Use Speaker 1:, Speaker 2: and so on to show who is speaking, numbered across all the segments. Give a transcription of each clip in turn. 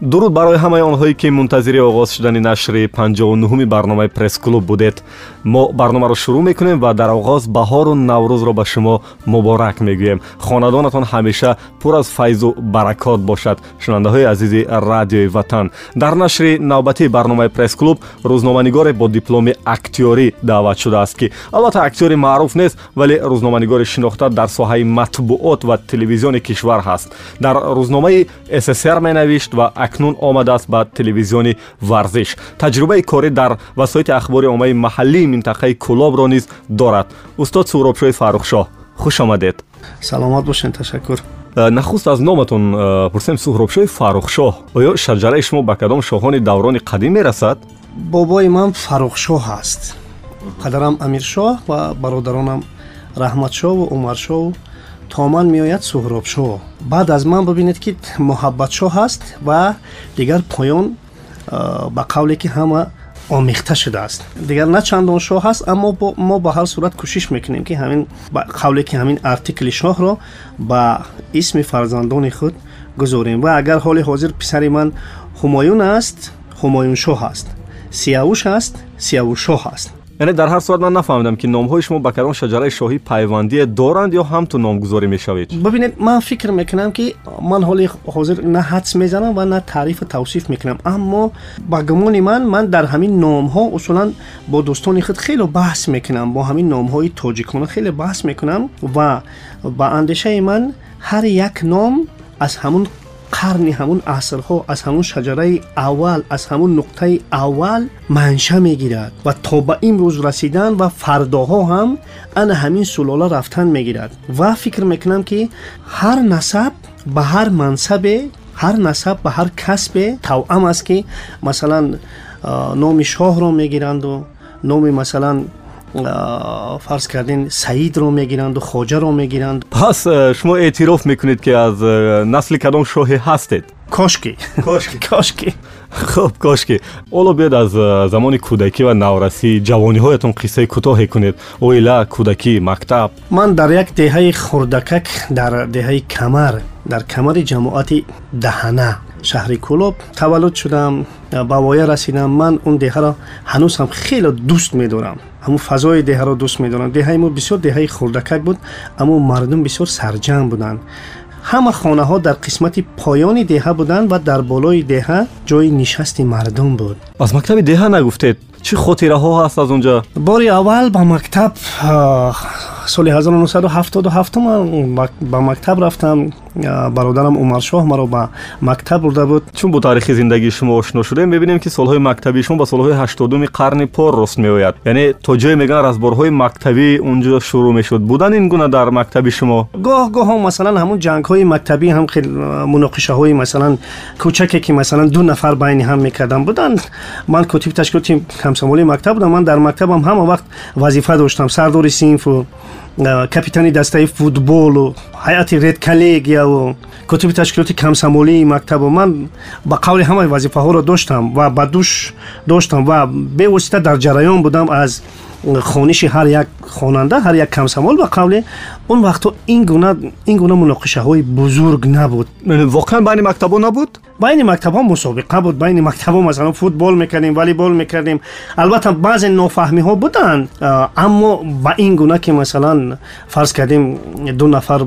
Speaker 1: дуруд барои ҳамаи онҳое ки мунтазири оғоз шудани нашри 59 барномаи пресс-клуб будед. Мо барномаро шурӯъ мекунем ва дар оғоз баҳору наврӯзро ба шумо муборак мегӯем. Хонадонатон ҳамеша пур аз файзу баракот бошад шунавандаҳои азизи радиои ватан. Дар нашри навбатии барномаи пресс-клуб рӯзноманигоре бо дипломи актёрӣ даъват шудааст ки албатта актёри маъруф нест вале рӯзноманигори шинохта дар соҳаи матбуот ва телевизиони кишвар ҳаст. Дар рӯзномаи ссср менавишт ва акнун омадааст ба телевизиони варзиш. Таҷрибаи корӣ дар васоити ахбори оммаи маҳаллии минтақаи кӯлобро низ дорад. Устод суҳробшоҳи фаррухшоҳ хуш омадед.
Speaker 2: Саломат бошед ташаккур.
Speaker 1: Э, нахуст аз номатон э, пурсем суҳробшоҳи фаррухшоҳ оё шаҷараи шумо ба кадом шоҳони даврони қадим мерасад?
Speaker 2: Бобои ман фаррухшоҳ аст. Падарам амиршоҳ ва бародаронам раҳматшоҳу умаршоҳу то ман меояд суҳробшоҳ. Баъд аз ман бубинед ки муҳаббатшоҳ ҳаст ва дигар поён ба қавле ки ҳама омехта шудааст. Дигар на чандон шоҳ ҳаст аммо мо ба ҳар сурат кӯшиш мекунем ки ҳамин қавле ки ҳамин артикли шоҳро ба исми фарзандони худ гузорем. Ва агар ҳоли ҳозир писари ман ҳумоюн аст ҳумоюншоҳ аст. Сиявуш аст сиявушшоҳ аст
Speaker 1: یعنی در هر صورت من نفهمیدم که نامهای شما به کدام شجره شاهی پیوندی دارند یا هم تو نامگذاری
Speaker 2: می‌شوید. ببینید من فکر می‌کنم که من حال حاضر نه حدس می‌زنم و نه تعریف و توصیف می‌کنم. اما با گمان من من در همین نام ها اصولا با دوستان خود خیلی بحث می‌کنم. با همین نام های خیلی بحث می‌کنم و با اندیشه من هر یک نام از همون қарни ҳамун асрҳо аз ҳамун шаҷараи аввал аз ҳамун нуқтаи аввал манша мегирад ва то ба имрӯз расидан ва фардоҳо ҳам ана ҳамин сулола рафтан мегирад. Ва фикр мекунам ки ҳар насаб ба ҳар мансабе ҳар насаб ба ҳар касбе тавъам аст ки масалан номи шоҳро мегиранду номи масалан фарз кардин саидро мегиранду хоҷаро мегиранд.
Speaker 1: Пас э, шумо эътироф мекунед ки аз э, насли кадом шоҳе ҳастед.
Speaker 2: Кошки. Кошки.
Speaker 1: Хуб кошки. Оло биёед аз э, замони кӯдакӣ ва наврасӣ ҷавониҳоятон қиссаи кӯтоҳе кунед оила кӯдакӣ мактаб.
Speaker 2: Ман дар як деҳаи хурдакак дар деҳаи камар дар камари ҷамоати даҳана шаҳри кӯлоб таваллуд шудам ба воя расидам ман он деҳаро ҳанӯз ҳам хеле дӯст медорам ҳамун фазои деҳаро дӯст медорам деҳаи мо бисёр деҳаи хурдакак буд аммо мардум бисёр сарҷам буданд ҳама хонаҳо дар қисмати поёни деҳа буданд ва дар болои деҳа ҷои нишасти мардум буд
Speaker 1: аз мактаби деҳа нагуфтед чӣ хотираҳо ҳаст аз он ҷо
Speaker 2: бори аввал ба мактаб سال 1977 من به مکتب رفتم. برادرم عمر شاه مرا به مکتب برده
Speaker 1: بود. چون با تاریخ زندگی شما آشنا شده می‌بینیم که سالهای مکتبی شما با سالهای 80 قرن پر راست میآید. یعنی تا جای میگن از بارهای مکتبی اونجا شروع می‌شد. بودن این گونه در
Speaker 2: مکتب شما؟ گاه گاه هم مثلا همون جنگ های مکتبی هم خیلی مناقشه های مثلا کوچکی که مثلا دو نفر بین هم می‌کردن. بودن. من کتیب تشکیل تیم مکتب بودم. من در مکتبم هم همه وقت وظیفه داشتم. سردار سینف و капитани дастаи футболу ҳайати редколлегияву кутуби ташкилоти камсамолии мактабу ман ба қавли ҳамаи вазифаҳоро доштам ва ба дӯш доштам ва бевосита дар ҷараён будам аз خانیشی هر یک خواننده هر یک کم کمسمال و قبل اون وقت این گونه این گونه مناقشه های
Speaker 1: بزرگ نبود. یعنی واقعا
Speaker 2: بین مکتبا نبود؟ بین مکتبا مسابقه بود. بین مکتبا مثلا فوتبال می‌کردیم والیبال می‌کردیم. البته بعضی نافهمی ها بودند اما با این گونه که مثلا فرض کردیم دو نفر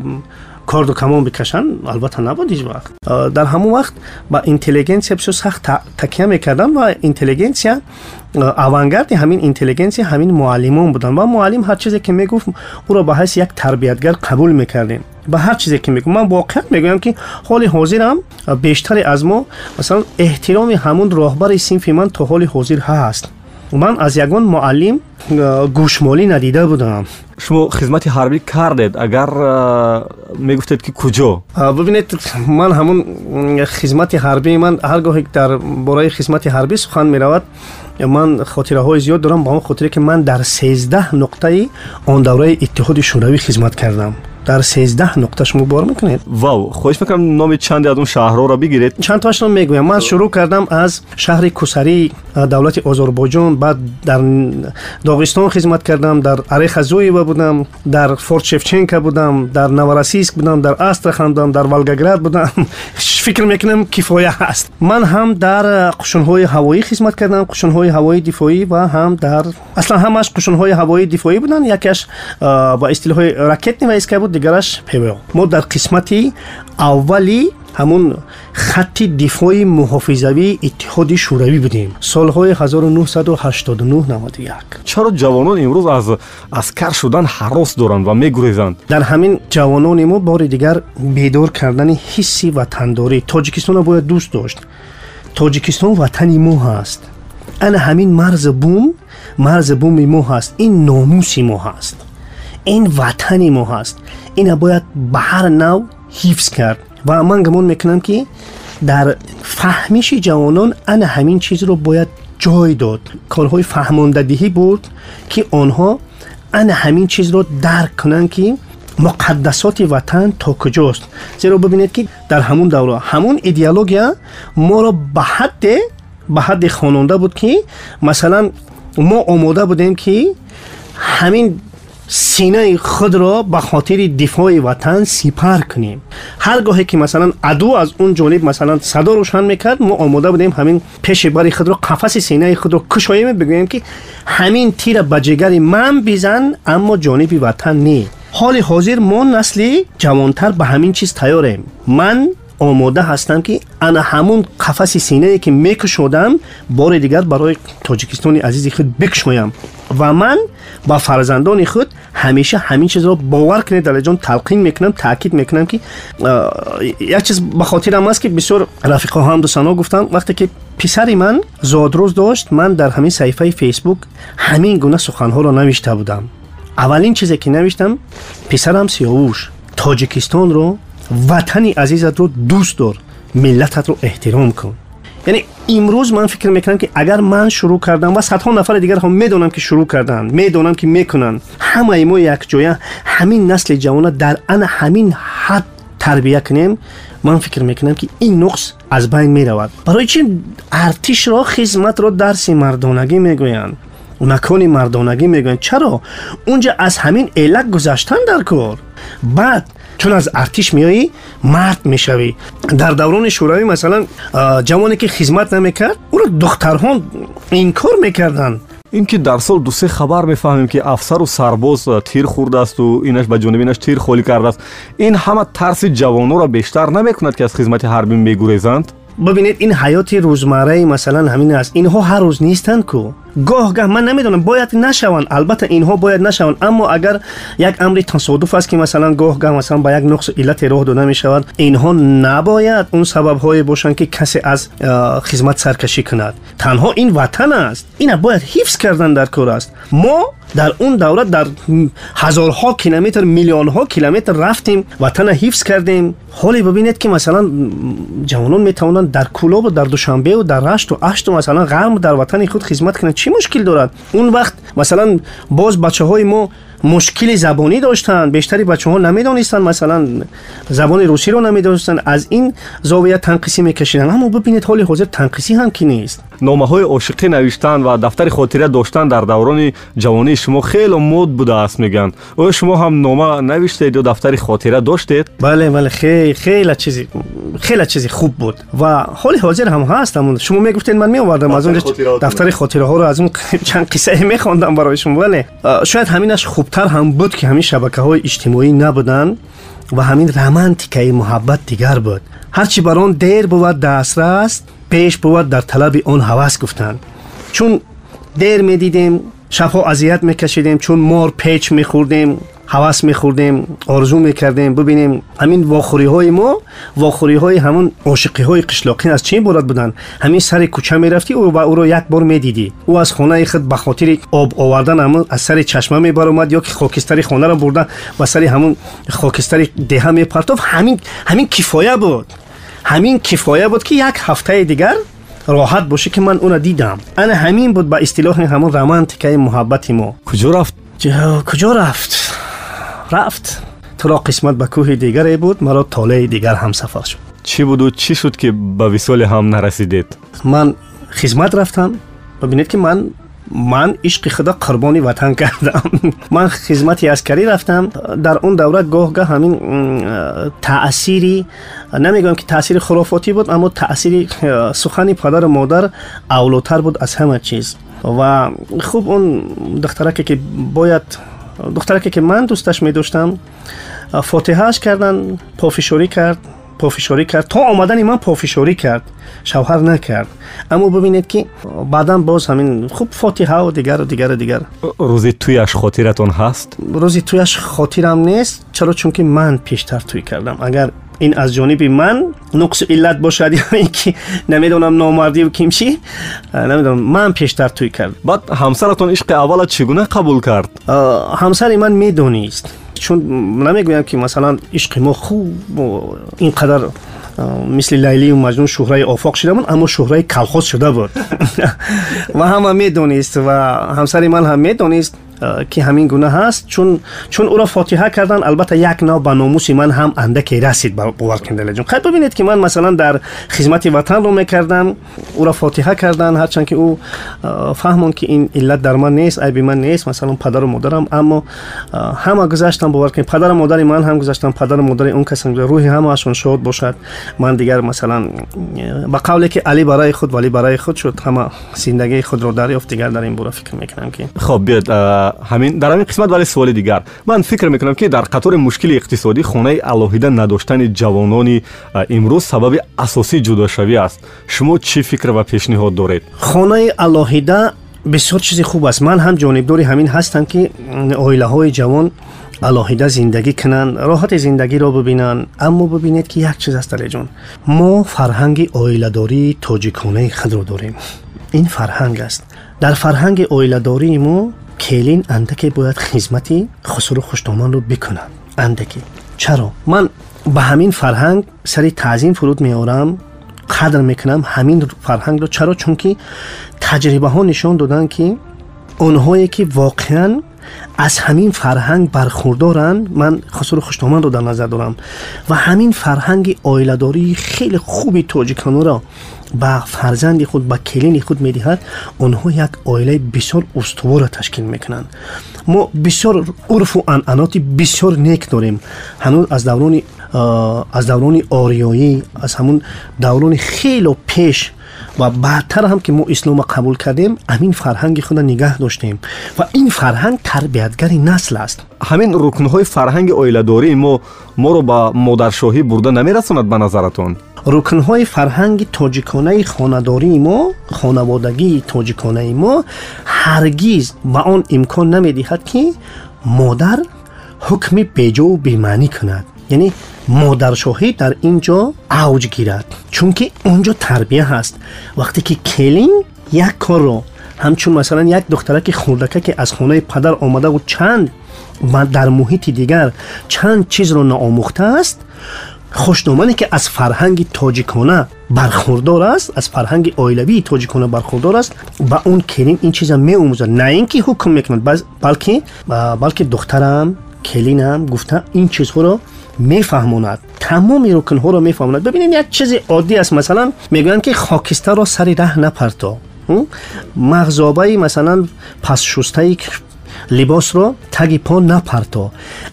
Speaker 2: корду камон бикашанд албатта набуд ҳеҷ вақт дар ҳамон вақт ба интеллигентсия бисёр сахт такя мекардам ва интеллигентсия авангарди ҳамин интеллигентсия ҳамин муаллимон буданд ва муаллим ҳар чизе ки мегуфт ӯро ба ҳайси як тарбиятгар қабул мекардем ба ҳар чизе ки мегӯ ман воқеан мегӯям ки ҳоли ҳозирам бештаре аз мо масалан эҳтироми ҳамун роҳбари синфи ман то ҳоли ҳозир ҳаст ман аз ягон муаллим гӯшмолӣ надида будам
Speaker 1: Шумо хизмати ҳарбӣ кардед? Агар мегуфтед ки куҷо?
Speaker 2: Бибинед ман ҳамун хизмати ҳарбии ман ҳар гоҳе дар бораи хизмати ҳарбӣ сухан меравад. Ман хотираҳои зиёд дорам ба он хотире ки ман дар сездаҳ нуқтаи он давраи иттиҳоди шӯравӣ хизмат кардам дар 13 нуқта шумо бор мекунед
Speaker 1: вау хоҳиш мекунам номи чанде аз он шаҳрҳоро бигиред
Speaker 2: чандтоашро мегӯям ман шурӯъ кардам аз шаҳри кусари давлати озарбойҷон баъд дар доғистон хизмат кардам дар орехазоева будам дар форт шевченка будам дар новоросийск будам дар астрахан будам дар волгоград будам фикр мекунам кифоя ҳаст ман ҳам дар қушунҳои ҳавоӣ хизмат кардам қушунҳои ҳавоии дифоӣ ва ҳам дар аслан ҳамаш қушунҳои ҳавоии дифоӣ буданд якаш ба истилоҳи ракетни вайска буд дигараш пво мо дар қисмати аввали ҳамун хатти дифои муҳофизавии иттиҳоди шӯравӣ будем. солҳои 1989-91
Speaker 1: чаро ҷавонон имрӯз аз аскар шудан ҳарос доранд ва мегурезанд?
Speaker 2: Дар ҳамин ҷавонони мо бори дигар бедор кардани ҳисси ватандорӣ. Тоҷикистонро бояд дӯст дошт. Тоҷикистон ватани мо ҳаст. Ана ҳамин марзи бум марзи буми мо ҳаст. Ин номуси мо ҳаст این وطنی ما هست. این باید به هر نو حفظ کرد. و من گمان می‌کنم که در فهمیشی جوانان ان همین چیز رو باید جای داد. کارهای فهماندهی بود که آنها ان همین چیز رو درک کنند که مقدسات وطن تا کجاست. زیرا ببینید که در همون دوره همون ایدئولوژی ما را به حد به حد خواننده بود که مثلا ما آماده بودیم که همین سینه خود را به خاطر دفاع وطن سپر کنیم. هرگاهی که مثلا ادو از اون جانب مثلا صدا روشن می‌کرد ما آماده بودیم همین پیش بر خود رو قفس سینه خود رو کشاییم بگوییم که همین تیر به جگر من بزن اما جانب وطن نه حال حاضر ما نسلی جوانتر به همین چیز تیاریم. من آماده هستم که انا همون قفس سینه که میکشودم بار دیگر برای تاجیکستان عزیز خود بکشویم. و من با فرزندان خود همیشه همین چیز رو باور کنه در جان تلقین می‌کنم تاکید می‌کنم که یک چیز به خاطر هم است که بسیار رفیقا هم دوستانا گفتم وقتی که پسر من زادروز داشت من در همین صفحه فیسبوک همین گونه سخن ها رو نوشته بودم. اولین چیزی که نوشتم پسرم سیاوش تاجیکستان رو وطنی عزیزت رو دوست دار ملتت رو احترام کن. یعنی امروز من فکر می‌کنم که اگر من شروع کردم و صدها نفر دیگر هم می‌دونم که شروع کردن می‌دونم که می‌کنن همه ما یک جایه همین نسل جوان در ان همین حد تربیه کنیم من فکر می‌کنم که این نقص از بین می‌رود. برای چی ارتش را خدمت را درس مردانگی می‌گوین، می‌گویند مکان مردانگی میگن چرا؟ اونجا از همین علک گذاشتن در کار.
Speaker 1: بعد چون از ارتش میایی مرد می‌شوی. در دوران شوروی مثلا جوانی که خدمت نمی‌کرد او را دخترها انکار می‌کردند این که در سال دو سه خبر می‌فهمیم که افسر
Speaker 2: و سرباز تیر خورده است و اینش به جانبینش تیر خالی کرده است. این همه ترس جوانو را بیشتر نمی‌کند که از خدمت حربی میگریزند ببینید این حیات روزمره مثلا همین است. اینها هر روز نیستند که. گاه گاه من نمی‌دونم باید نشوند. البته اینها باید نشوند. اما اگر یک امر تصادف است که مثلا گاه گاه مثلا با یک نقص علت راه داده می شود اینها نباید اون سبب های باشند که کسی از خدمت سرکشی کند. تنها این وطن است. این باید حفظ کردن در کار است. ما در اون دوره در هزارها کیلومتر میلیون ها کیلومتر رفتیم وطن حفظ کردیم. حالی ببینید که مثلا جوانان می‌توانند در کلوب و در دوشنبه و در رشت و اشت و مثلا غرم در وطن خود خدمت کنند.
Speaker 1: چی مشکل دارد؟ اون وقت مثلا باز بچه های ما مشکل زبانی داشتن بیشتری بچه ها نمی‌دانستن مثلا زبان روسی رو نمی‌دانستن. از این
Speaker 2: زاویه تنقیسی میکشیدن. اما ببینید حال حاضر تنقیسی هم که نیست؟ نامه های عاشقی نوشتن و دفتر خاطره داشتن در دوران جوانی شما خیلی مود بوده است میگن. او شما هم نامه نوشتید و دفتر خاطره داشتید؟ بله بله خیلی خیلی چیزی. خیلی چیزی خوب بود. و حال حاضر هم هستم. شما می‌گفتین من میآوردم از اون دفتر خاطره ها رو از اون چند قصه میخواندم برای شما. ولی شاید همینش خوبتر هم بود که همین شبکه های اجتماعی نبودن و همین رمانتیکای محبت دیگر بود. هرچی بر آن دیر بود دسترس پیش بود در طلب آن هوس گفتند چون دیر می‌دیدیم شبها اذیت میکشیدیم چون مار پیچ میخوردیم ҳавас мехӯрдем орзу мекардем бибинем ҳамин вохӯриҳои мо вохӯриҳои ҳамон ошиқиҳои қишлоқӣ аз чӣ иборат буданд ҳамин сари кӯча мерафтӣ ва ӯро як бор медидӣ ӯ аз хонаи худ ба хотири об овардан ҳамон аз сари чашма мебаромад ё ки хокистари хонаро бурда ба сари ҳамон хокистари деҳа мепартофт ҳамин кифоя буд ҳамин кифоя буд ки як ҳафтаи дигар роҳат боше ки ман уна дидам ана ҳамин буд ба истилоҳи ҳамон романтикаи муҳаббати мо
Speaker 1: куҷо рафт
Speaker 2: куҷо рафт рафт туро қисмат ба кӯҳи дигаре буд маро толеи дигар ҳамсафар шуд
Speaker 1: чӣ буду чӣ шуд ки ба висоли ҳам нарасидед
Speaker 2: ман хизмат рафтам бибинед ки ман ман ишқи худа қурбони ватан кардам ман хизмати аскарӣ рафтам дар он давра гоҳ-гоҳ ҳамин таъсири намегӯям ки таъсири хурофотӣ буд аммо таъсири сухани падару модар авлотар буд аз ҳама чиз ва хуб он духтараке ки бояд دخترکی که من دوستش می داشتم فاتحهش کردن پافشوری کرد پافشاری کرد. تا آمدن من پافشاری کرد شوهر نکرد. اما ببینید که بعدا باز همین خوب فاتحه و دیگر
Speaker 1: و دیگر و دیگر.
Speaker 2: روزی تویش خاطرتون هست؟ روزی تویش خاطرم نیست چرا؟ چون که من پیشتر توی کردم. اگر این از جانب من نقص علت باشد یعنی که نمی‌دونم نامردی و کیمشی
Speaker 1: نمی‌دونم. من پیشتر توی کرد بعد همسرتون عشق
Speaker 2: اول چگونه قبول کرد؟ همسر من میدونیست. چون نمی‌گویم که مثلا عشق ما خوب اینقدر مثل لیلی و مجنون شهره آفاق شدمون اما شهره کلخوز شده بود. و همه میدونیست و همسر من هم میدونیست. که همین گونه هست. چون چون او را فاتحه کردن البته یک نو به ناموس من هم اندکی رسید به کندل جون. خب ببینید که من مثلا در خدمت وطن رو می‌کردم او را فاتحه کردن هرچند که او فهمون که این علت در من نیست عیب من نیست مثلا پدر و مادرم. اما همه گذشتم باور کنید پدر و مادر من هم گذشتم پدر و مادر اون کسان روح همشون شاد باشد. من دیگر مثلا به قولی که علی برای خود ولی برای خود شد همه زندگی خود رو
Speaker 1: دریافت. دیگر در این بوره فکر می‌کنم که خب بیاد ҳамин дар ҳамин қисмат вале суоли дигар. Ман фикр мекунам ки дар қатори мушкили иқтисодӣ хонаи алоҳида надоштани ҷавонони имрӯз сабаби асосии ҷудошавӣ аст. Шумо чӣ фикр ва пешниҳод доред?
Speaker 2: Хонаи алоҳида бисёр чизи хуб аст. Ман ҳам ҷонибдори ҳамин ҳастам ки оилаҳои ҷавон алоҳида зиндагӣ кунанд роҳати зиндагиро бибинанд. Аммо бибинед ки як чиз аст алеҷон мо фарҳанги оиладории тоҷиконаи худро дорем. Ин фарҳанг аст. Дар фарҳанги оиладории мо کلین اندکی باید خدمتی خسرو خوشنامانро بکنند اندکی. چرا؟ من به همین فرهنگ سری تعظیم فرود میارم قدر می‌کنم همین فرهنگ رو. چرا؟ چون که تجربه ها نشان دادن که اونهایی که واقعا از همین فرهنگ برخوردارن من خسرو خوشتامان رو در نظر دارم. و همین فرهنگ آیلداری خیلی خوبی توجیکانو را ба фарзанди худ ба келини худ медиҳад онҳо як оилаи бисёр устуворро ташкил мекунанд мо бисёр урфу анъаноти бисёр нек дорем ҳанӯз аз даврони аз даврони ориёӣ аз ҳамун даврони хело пеш ва баъдтар ҳам ки мо ислома қабул кардем ҳамин фарҳанги худа нигаҳ доштем ва ин фарҳанг тарбиятгари насл аст
Speaker 1: ҳамин рукнҳои фарҳанги оиладории мо моро ба модаршоҳӣ бурда намерасонад ба назаратон
Speaker 2: рукнҳои фарҳанги тоҷиконаи хонадории мо хонаводагии тоҷиконаи мо ҳаргиз ба он имкон намедиҳад ки модар ҳукми беҷову бемаънӣ кунад یعنی مادرشاهی در اینجا اوج گیرد. چون که اونجا تربیه هست. وقتی که کلین یک کار رو همچون مثلا یک دختره که خوردکه که از خونه پدر آمده و چند و در محیط دیگر چند چیز رو ناموخته است خوشنامانی که از فرهنگ تاجیکانه برخوردار است از فرهنگ آیلوی تاجیکانه برخوردار است و اون کلین این چیز می اوموزد نه اینکه حکم می‌کند بلکه بلکه دخترم کلینم گفته این چیزها رو میفهموند. تمام رکن ها رو میفهموند. ببینید یک چیز عادی است. مثلا میگن که خاکستر را سری ره نپرتا. مغزابه مثلا پس شسته لباس را تگ پا نپرتا.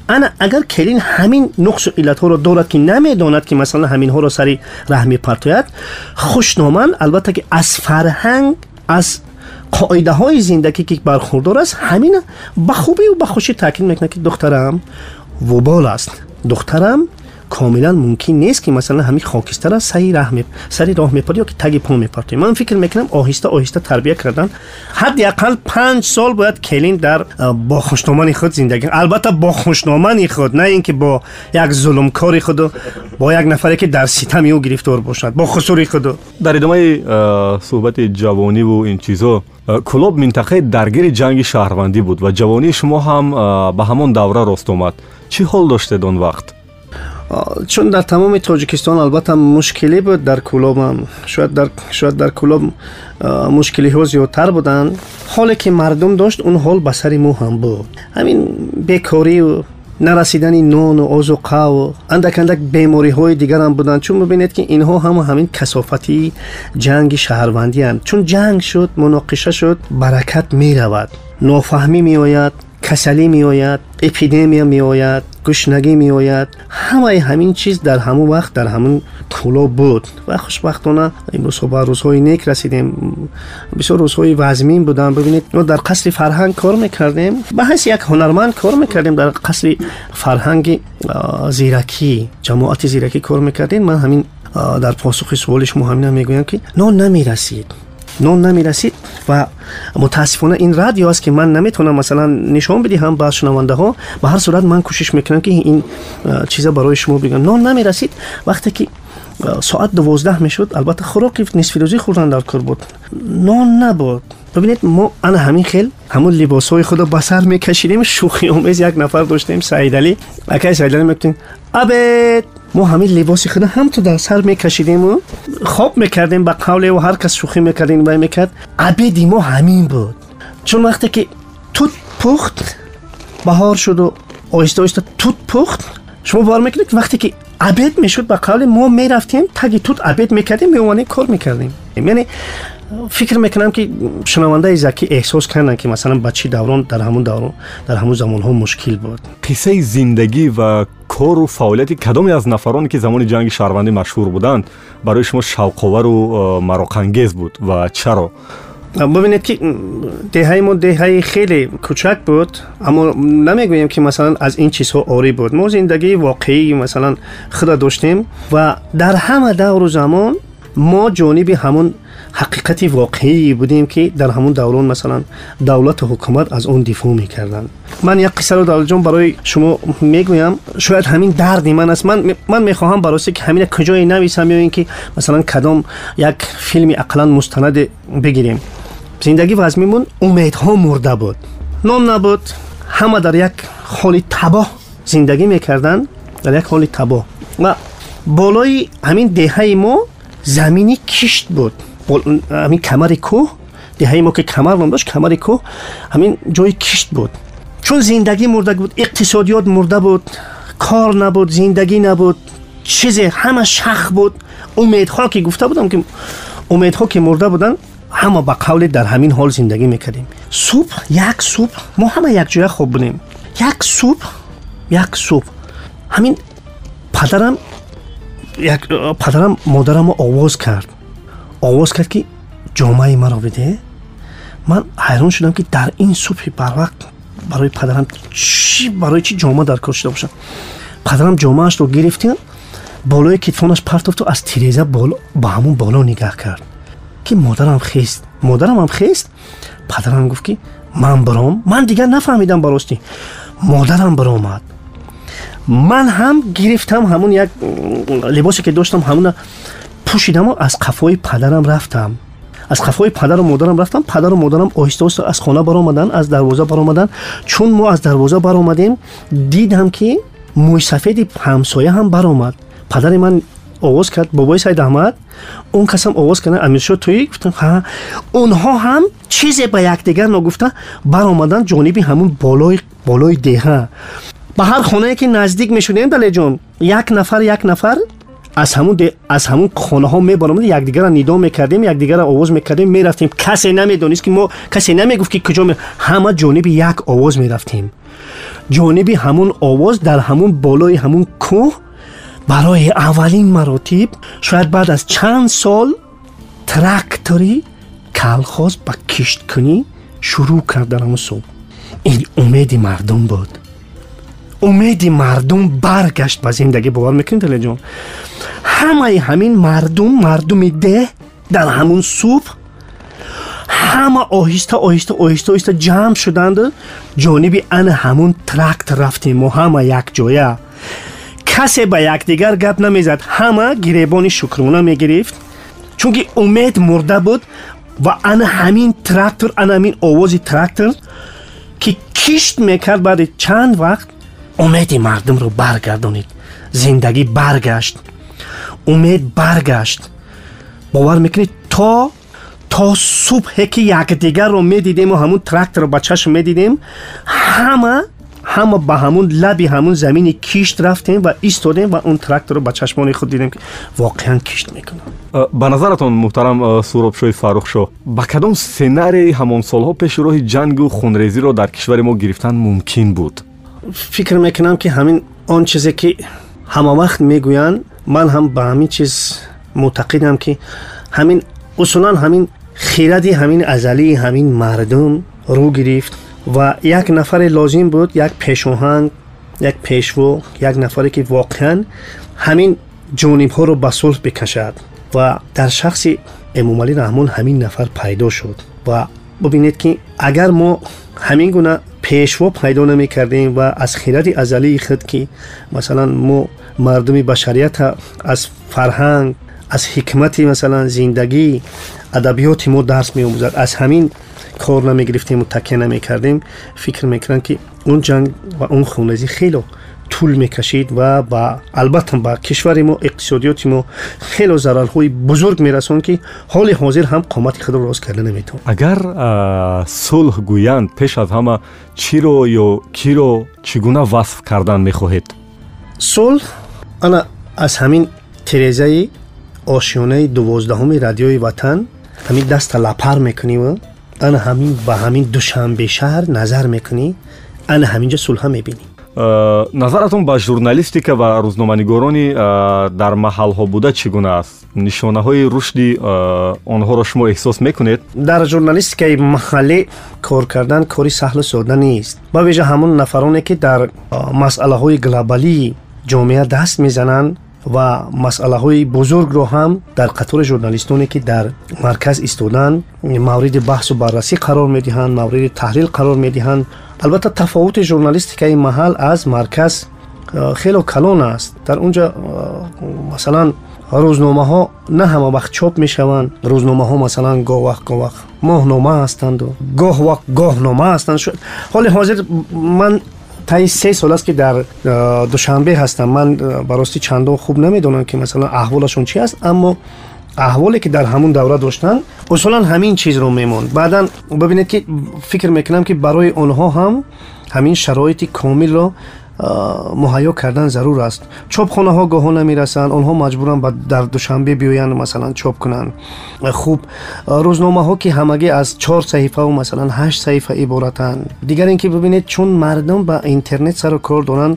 Speaker 2: انا اگر کلین همین نقص و علت ها را دارد که نمی‌داند که مثلا همین ها رو سری ره میپرتاید خوشنامن البته که از فرهنگ از قاعده های زندگی که برخوردار است همین به خوبی و به خوشی تاکید می‌کنه که دخترم وبال است. духтарам вубол аст духтарам комилан мумкин нест ки масалан ҳамин хокистара сари роҳ мепард ё ки таги по мепартои ман фикр мекунам оҳиста оҳиста тарбия кардан ҳадди ақал панҷ сол бояд келин дар бо хушномани худ зиндагӣ албатта бо хушномани худ на ин ки бо як зулмкори худу бо як нафаре ки дар ситами ӯ гирифтор бошад бо хусури худу
Speaker 1: дар идомаи суҳбати ҷавониву ин чизҳо кулоб минтақаи даргири ҷанги шаҳрвандӣ буд ва ҷавонии шумо ҳам ба ҳамон давра рост омад чӣ ҳол доштед он вақт
Speaker 2: чун дар тамоми тоҷикистон албатта мушкилӣ буд дар кулобам шояд дар кулоб мушкилиҳо зиёдтар буданд ҳоле ки мардум дошт он ҳол ба сари мо ҳам буд ҳамин бекорию нарасидани нону озуқаву андак андак бемориҳои дигарам буданд чун мебинед ки инҳо ҳама ҳамин касофати ҷанги шаҳрвандианд чун ҷанг шуд муноқиша шуд баракат меравад нофаҳмӣ меояд касалӣ меояд эпидемия меояд гушнагӣ меояд ҳамаи ҳамин чиз дар ҳамон вақт дар ҳамон тӯло буд ва хушбахтона имрӯзҳо ба рӯзҳои нек расидем бисёр рӯзҳои вазмин буданд бибинед мо дар қасри фарҳанг кор мекардем ба ҳайси як ҳунарманд кор мекардем дар қасри фарҳанги зиракӣ ҷамоати зиракӣ кор мекардем ман ҳамин дар посухи суоли шумо ҳамина мегӯям ки нон намерасид نون نمی‌رسید و متاسفانه این رادیو است که من نمی‌تونم مثلا نشون بدهم با شنونده ها به هر صورت من کوشش می‌کنم که این چیزا برای شما بگم. نون نمی‌رسید. وقتی که ساعت دوازده می‌شد. البته خوراک نصف روزی خوردن در کار بود. نان نبود. ببینید ما انا همین خیل همون لباس های خدا به سر میکشیدیم. شوخی آمیز یک نفر داشتیم سعید علی. اکای سعید علی می‌گفتیم ابد! ما همین لباس خدا هم تو در سر میکشیدیم و خواب می‌کردیم به قول و هر کس شوخی می‌کردیم و می‌کرد. عبدی ما همین بود. چون وقتی که توت پخت بهار شد و آهسته آهسته توت پخت شما بار می‌کنید وقتی که عبد می‌شد با قول ما می‌رفتیم تگی توت عبد می‌کردیم میوانه کار می‌کردیم. یعنی فکر می‌کنم که شنونده زکی احساس کردن که مثلا بچی دوران
Speaker 1: در همون دوران در همون زمان ها مشکل بود. قصه زندگی و کار و فعالیت کدامی از نفرانی که زمان جنگ شهروندی
Speaker 2: مشهور بودند برای شما شوقاور و مراقنگیز بود و چرا؟ ببینید که دهه ما دهه خیلی کوچک بود اما نمی‌گویم که مثلا از این چیزها آری بود. ما زندگی واقعی مثلا خدا داشتیم و در همه دور و زمان ما جانب همون حقیقت واقعی بودیم که در همون دوران مثلا دولت و حکومت از اون دفاع می‌کردن. من یک قصه رو در جان برای شما می‌گویم. شاید همین درد من است. من من می‌خواهم برای که همین کجای نویسم یا اینکه مثلا کدام یک فیلم اقلا مستند بگیریم. зиндагӣ вазмимон умедҳо мурда буд нон набуд ҳама дар як ҳоли табоҳ зиндагӣ мекарданд дар як ҳоли табоҳ ва болои ҳамин деҳаи мо замини кишт буд ҳамин камари кӯҳ деҳаи мо ки камар ном дошт камари кӯҳ ҳамин ҷои кишт буд чун зиндагӣ мурда буд иқтисодиёт мурда буд кор набуд зиндагӣ набуд чизе ҳама шах буд умедҳо ки гуфта будам ки умедҳо ки мурда буданд اما با قول در همین حال زندگی می‌کردیم. صبح یک صبح ما همه یک جای خوب بودیم. یک صبح یک صبح. همین پدرم یک پدرم مادرم رو آواز کرد. آواز کرد که جامعه مرا بده. من حیران شدم که در این صبح بر وقت برای پدرم چی برای چی جامعه در کار شده باشم پدرم اش رو گرفتیم. بالای کتفانش پرتفت و از تریزه بالا به همون بالا نگاه کرد. ки модарам хест модарамам хест падарам гуфт ки ман баром ман дигар нафаҳмидам баростӣ модарам баромад ман ҳам гирифтам ҳамон як либосе ки доштам ҳамона пӯшидаму аз қафои падарам рафтам аз қафои падару модарам рафтам падару модарам оҳиста оҳиста аз хона баромаданд аз дарвоза баромаданд чун мо аз дарвоза баромадем дидам ки мӯйсафеди ҳамсоя ҳам баромад падари ман овоз кард бобои саидаҳмад он касам овоз карда амиршо туӣ гуфтам ха онҳо ҳам чизе ба якдигар ногуфта баромаданд ҷониби ҳамун болои болои деҳа ба ҳар хонае ки наздик мешудем далеҷон як нафар як нафар аз ҳамун аз ҳамун хонаҳо мебаромад якдигарро нидо мекардем якдигарро овоз мекардем мерафтем касе намедонист ки мо касе намегуфт ки куҷо ҳама ҷониби як овоз мерафтем ҷониби ҳамун овоз дар ҳамун болои ҳамун кӯҳ барои аввалин маротиб шояд баъд аз чанд сол трактори калхоз ба кишткунӣ шурӯъ кард дар ҳамун суб ин умеди мардум буд умеди мардум баргашт ба зиндагӣ бовар мекунед алиҷон ҳамаи ҳамин мардум мардуми деҳ дар ҳамун субҳ ҳама оҳиста оҳиста оҳиста оҳиста ҷамъ шуданду ҷониби ана ҳамун тракт рафтем мо ҳама якҷоя касе ба якдигар гап намезад. Ҳама гиребони шукрона мегирифт чунки умед мурда буд ва ана ҳамин трактор ана ҳамин овози трактор ки кишт мекард баъди чанд вақт умеди мардумро баргардонид. Зиндагӣ баргашт. Умед баргашт. Бовар мекунед то то субҳе ки якдигарро медидему ҳамун тракторро ба чашм медидем ҳама همه به همون لبی همون زمین کیشت رفتیم و ایستادیم و اون تراکتور رو با چشمان خود دیدیم که واقعا کیشت
Speaker 1: می‌کنه. به نظرتون محترم سوراب شوی فاروق شو با کدام سناری همون سالها پیش راه جنگ و خونریزی رو در
Speaker 2: کشور ما گرفتن ممکن بود؟ فکر می‌کنم که همین آن چیزی که همه وقت می‌گویند من هم به همین چیز معتقدم که همین اصولا همین خیرد همین ازلی همین مردم رو گرفت. و یک نفر لازم بود یک پیشوهنگ یک پیشو یک نفری که واقعا همین جانب ها رو به صلح بکشد و در شخص امام علی رحمان همین نفر پیدا شد. و ببینید که اگر ما همین گونه پیشوا پیدا نمی کردیم و از خیرت ازلی خود که مثلا ما مردم بشریت از فرهنگ از حکمت مثلا زندگی ادبیات ما درس می آموزد از همین кор намегирифтему такя намекардем фикр мекунам ки он ҷанг ва он хунрезӣ хело тӯл мекашид ва ба албатта ба кишвари мо иқтисодиёти мо хело зарарҳои бузург мерасонд ки ҳоли ҳозир ҳам қомати худро рост карда наметавон
Speaker 1: агар сулҳ гӯянд пеш аз ҳама чиро ё киро чӣ гуна васф кардан мехоҳед?
Speaker 2: Сулҳ? Ана аз ҳамин тирезаи ошёнаи дувоздаҳуми радиои ватан ҳамин даста лапар мекуниву ана ҳамин ба ҳамин душанбешаҳр назар мекунӣ? ана ҳаминҷо сулҳа мебинӣ?
Speaker 1: Э, назаратон ба журналистика ва рӯзноманигорони э, дар маҳалҳо буда чӣ гуна аст? Нишонаҳои рушди э, онҳоро шумо эҳсос мекунед?
Speaker 2: Дар журналистикаи маҳаллӣ кор кардан кори саҳлу сода нест. Ба вижа ҳамон нафароне ки дар масъалаҳои глобалии ҷомеа даст мезананд ва масъалаҳои бузургро ҳам дар қатори журналистоне ки дар марказ истоданд мавриди баҳсу баррасӣ қарор медиҳанд мавриди таҳлил қарор медиҳанд албатта тафовути журналистикаи маҳал аз марказ э, хело калон аст дар унҷа э, масалан рӯзномаҳо на ҳама вақт чоп мешаванд рӯзномаҳо масалан гоҳ вақт гоҳ вақт моҳнома ҳастанду гоҳ вақт гоҳнома ҳастанд ҳоли ҳозир ман تای سه سال است که در دوشنبه هستم من براستی چندان خوب نمی‌دونم که مثلا احوالشون چی است اما احوالی که در همون دوره داشتن اصولا همین چیز رو میمون. بعدا ببینید که فکر می‌کنم که برای آنها هم همین شرایطی کامل رو муҳайё кардан зарур аст чопхонаҳо гоҳо намерасанд онҳо маҷбуранд дар душанбе биёянд масалан чоп кунанд хуб рӯзномаҳо ки ҳамагӣ аз чор саҳифаву масалан ҳашт саҳифа иборатанд дигар ин ки бибинед чун мардум ба интернет сару кор доранд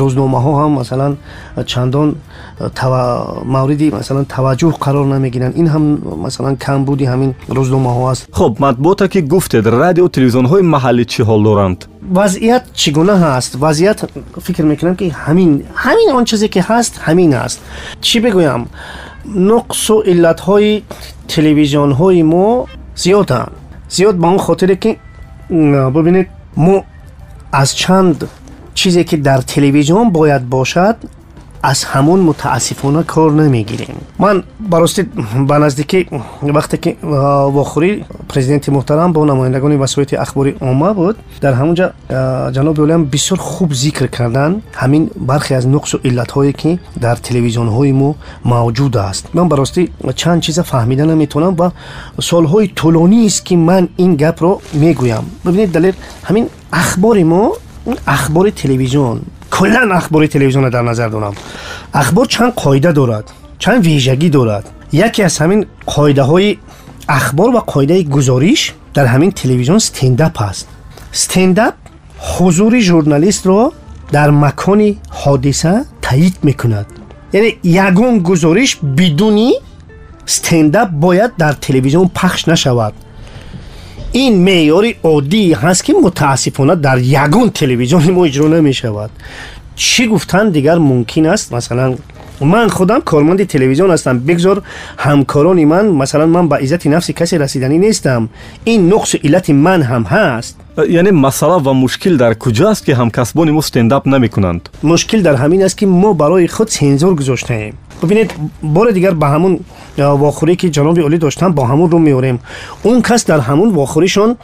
Speaker 2: рӯзномаҳо ҳам масалан чандон мавриди масалан таваҷҷӯҳ қарор намегиранд ин ҳам масалан камбуди ҳамин рӯзномаҳо аст
Speaker 1: хуб матбуоте ки гуфтед радио телевизионҳои маҳаллӣ чӣ ҳол доранд
Speaker 2: вазъият чӣ гуна ҳаст вазъият фикр мекунам ки ҳамин ҳамин он чизе ки ҳаст ҳамин аст чӣ бигӯям нуқсу иллатҳои телевизионҳои мо зиёданд зиёд ба он хотире ки бибинед мо аз чанд چیزی که در تلویزیون باید باشد از همون متاسفانه کار نمی‌گیریم. من براستی به نزدیکی وقتی که واخوری پریزیدنت محترم با نمایندگان وسایت اخباری عامه بود در همونجا جناب اولیم بسیار خوب ذکر کردن. همین برخی از نقص و علت هایی که در تلویزیون های ما موجود است. من براستی چند چیز فهمیده نمی‌تونم و سالهای طولانی است که من این گپ رو می‌گویم. ببینید دلیل همین اخبار ما اخبار تلویزیون کلا اخبار تلویزیون در نظر دارم اخبار چند قاعده دارد چند ویژگی دارد. یکی از همین قاعده های اخبار و قاعده گزارش در همین تلویزیون ستندپ است. ستندپ حضور جورنالیست رو در مکان حادثه تایید می‌کند. یعنی یگون گزارش بدونی ستندپ باید در تلویزیون پخش نشود. این میاری عادی هست که متاسفانه در یگون تلویزیون ما اجرا نمی‌شود. چی گفتن دیگر ممکن است؟ مثلا من خودم کارمند تلویزیون هستم. بگذار همکاران من مثلا من به عزت نفس کسی رسیدنی
Speaker 1: نیستم. این نقص و علت من هم هست. یعنی مسئله و مشکل
Speaker 2: در کجاست که همکسبان ما استنداپ نمی‌کنند؟ مشکل در همین است که ما برای خود سنزور گذاشته ایم ببینید بار دیگر به همون واخوری که جناب اولی داشتن با همون رو میوریم اون کس در همون واخوریشون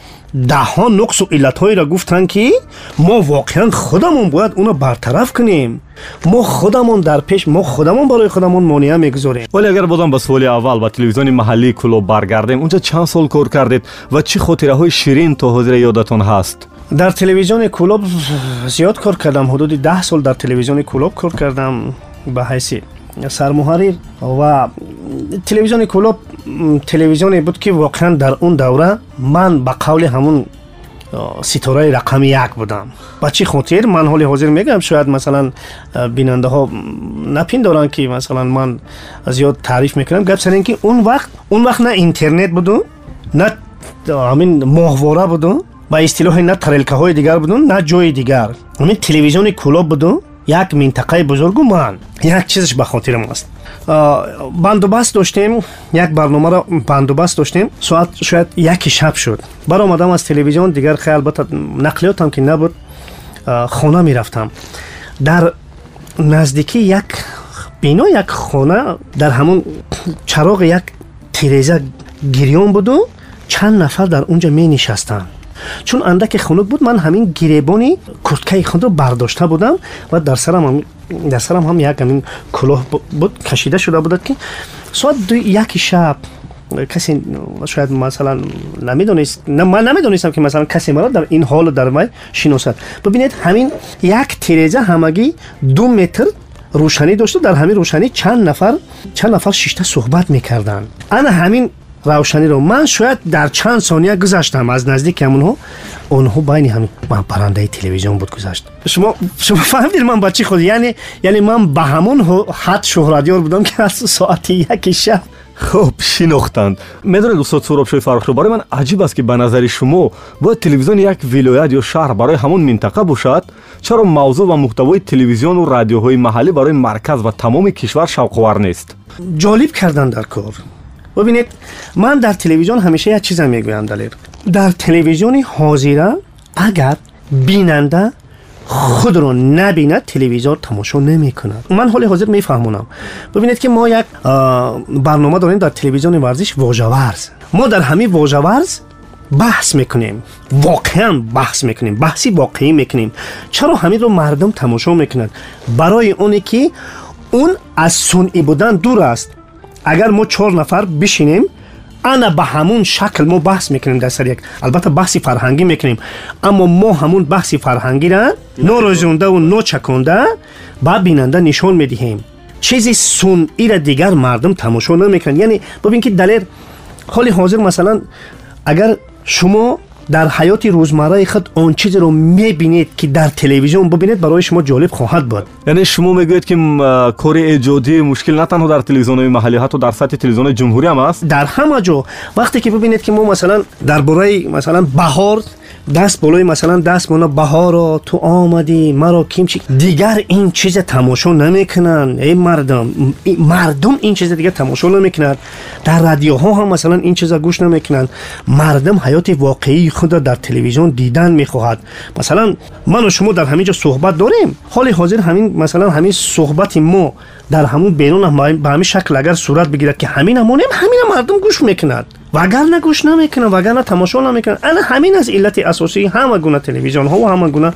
Speaker 2: ده ها نقص و علت را گفتن که ما واقعا خودمون باید اون را
Speaker 1: برطرف کنیم. ما خودمون در پیش ما خودمون برای خودمون مانع می‌گذاریم. ولی اگر بازم به سوال اول با تلویزیون محلی کلوب برگردیم اونجا
Speaker 2: چند سال کار کردید و چه خاطره های شیرین تو حضور یادتون هست؟ در تلویزیون کلوب زیاد کار کردم. حدود ده سال در تلویزیون کلوب کار کردم. به حیثیت сармуҳаррир ва телевизиони кулоб телевизионе буд ки воқеан дар он давра ман ба қавли ҳамун ситораи рақами як будам. Ба чӣ хотир? Ман ҳоли ҳозир мегӯям шояд масалан бинандаҳо напиндоранд ки масалан ман зиёд таъриф мекунам. Гап сар ин ки он вақт он вақт на интернет буду на ҳамин моҳвора буду ба истилоҳи на тарелкаҳои дигар буду на ҷои дигар. Ҳамин телевизиони кулоб буду як минтақаи бузургу ман як чизаш ба хотирам аст бандубаст доштем як барномаро бандубаст доштем соат шояд яки шаб шуд баромадам аз телевизион дигар хай албатта нақлиётам ки набуд хона мерафтам дар наздикӣ як бино як хона дар ҳамон чароғи як тиреза гирён буду чанд нафар дар چون اندک خنک بود من همین گریبانی کورتکای خود رو برداشته بودم و در سرم هم در سرم هم یک همین کلاه بود کشیده شده بود که ساعت دو یک شب کسی شاید مثلا نمی‌دونست نه من نمی‌دونستم که مثلا کسی مرا در این حال در وای شناسد. ببینید همین یک تریزه همگی دو متر روشنی داشته در همین روشنی چند نفر چند نفر شیشته صحبت می‌کردن انا همین روشنی رو. من شاید در چند ثانیه گذشتم. از نزدیک همونها اونها بین همین من پرنده تلویزیون بود گذشت. شما شما فهمیدید من بچی خود یعنی یعنی من به همون حد شهرتیار بودم که از ساعت یک
Speaker 1: شب. خب شناختند می‌دونید استاد سوراب شوی فرخرو برای من عجیب است که به نظر شما باید تلویزیون یک ولایت یا شهر برای همون منطقه باشد چرا موضوع و محتوای تلویزیون و رادیوهای محلی برای مرکز و تمام
Speaker 2: کشور شوق‌آور نیست؟ جالب کردن در کار. ببینید من در تلویزیون همیشه یه چیزم می‌گویم دلیر. در تلویزیون حاضره اگر بیننده خود رو نبیند تلویزیون تماشا نمی کند من حال حاضر میفهمونم. ببینید که ما یک برنامه داریم در تلویزیون ورزش واژه‌ورز. ما در همین واژه‌ورز بحث می‌کنیم. واقعا بحث می‌کنیم. بحثی واقعی می‌کنیم. چرا همین رو مردم تماشا می‌کنند؟ برای اونی که اون از سنعی بودن دور است. агар мо чор нафар бишинем ана ба ҳамун шакл мо баҳс мекунем дар сари як албатта баҳси фарҳангӣ мекунем аммо мо ҳамун баҳси фарҳангиро норӯзондаву ночаконда ба бинанда нишон медиҳем чизи сунъира дигар мардум тамошо намекунанд яъне бубин ки далер ҳоли ҳозир масалан агар шумо дар ҳаёти рӯзмарраи худ он чизеро мебинед ки дар телевизион бубинед барои шумо ҷолиб хоҳад буд
Speaker 1: яъне шумо мегӯед ки кори эҷодӣ мушкил на танҳо дар телевизионҳои маҳаллӣ ҳатто дар сатҳи телевизионҳои ҷумҳурӣ ҳам аст
Speaker 2: дар ҳама ҷо вақте ки бибинед ки мо масалан дар бораи масалан баҳор даст болои масалан даст мона баҳоро ту омадӣ маро кимчи дигар ин чиза тамошо намекунанд э мардум мардум ин чиза дигар тамошо намекунад дар радиоҳо ҳам масалан ин чиза гӯш намекунанд мардум ҳаёти воқеии худро дар телевизион дидан мехоҳад масалан ману шумо дар ҳамин ҷо суҳбат дорем ҳоли ҳозир ҳамин масалан ҳамин суҳбати мо дар ҳамун бенун ба ҳамин шакл агар сурат бигирад ки ҳамина монем ҳамина мардум гӯш мекунад وگان نگوش نمی‌کنن وگرنه تماشا نمی‌کنن. انا همین از علت اساسی همه گونه تلویزیون ها و همه گونه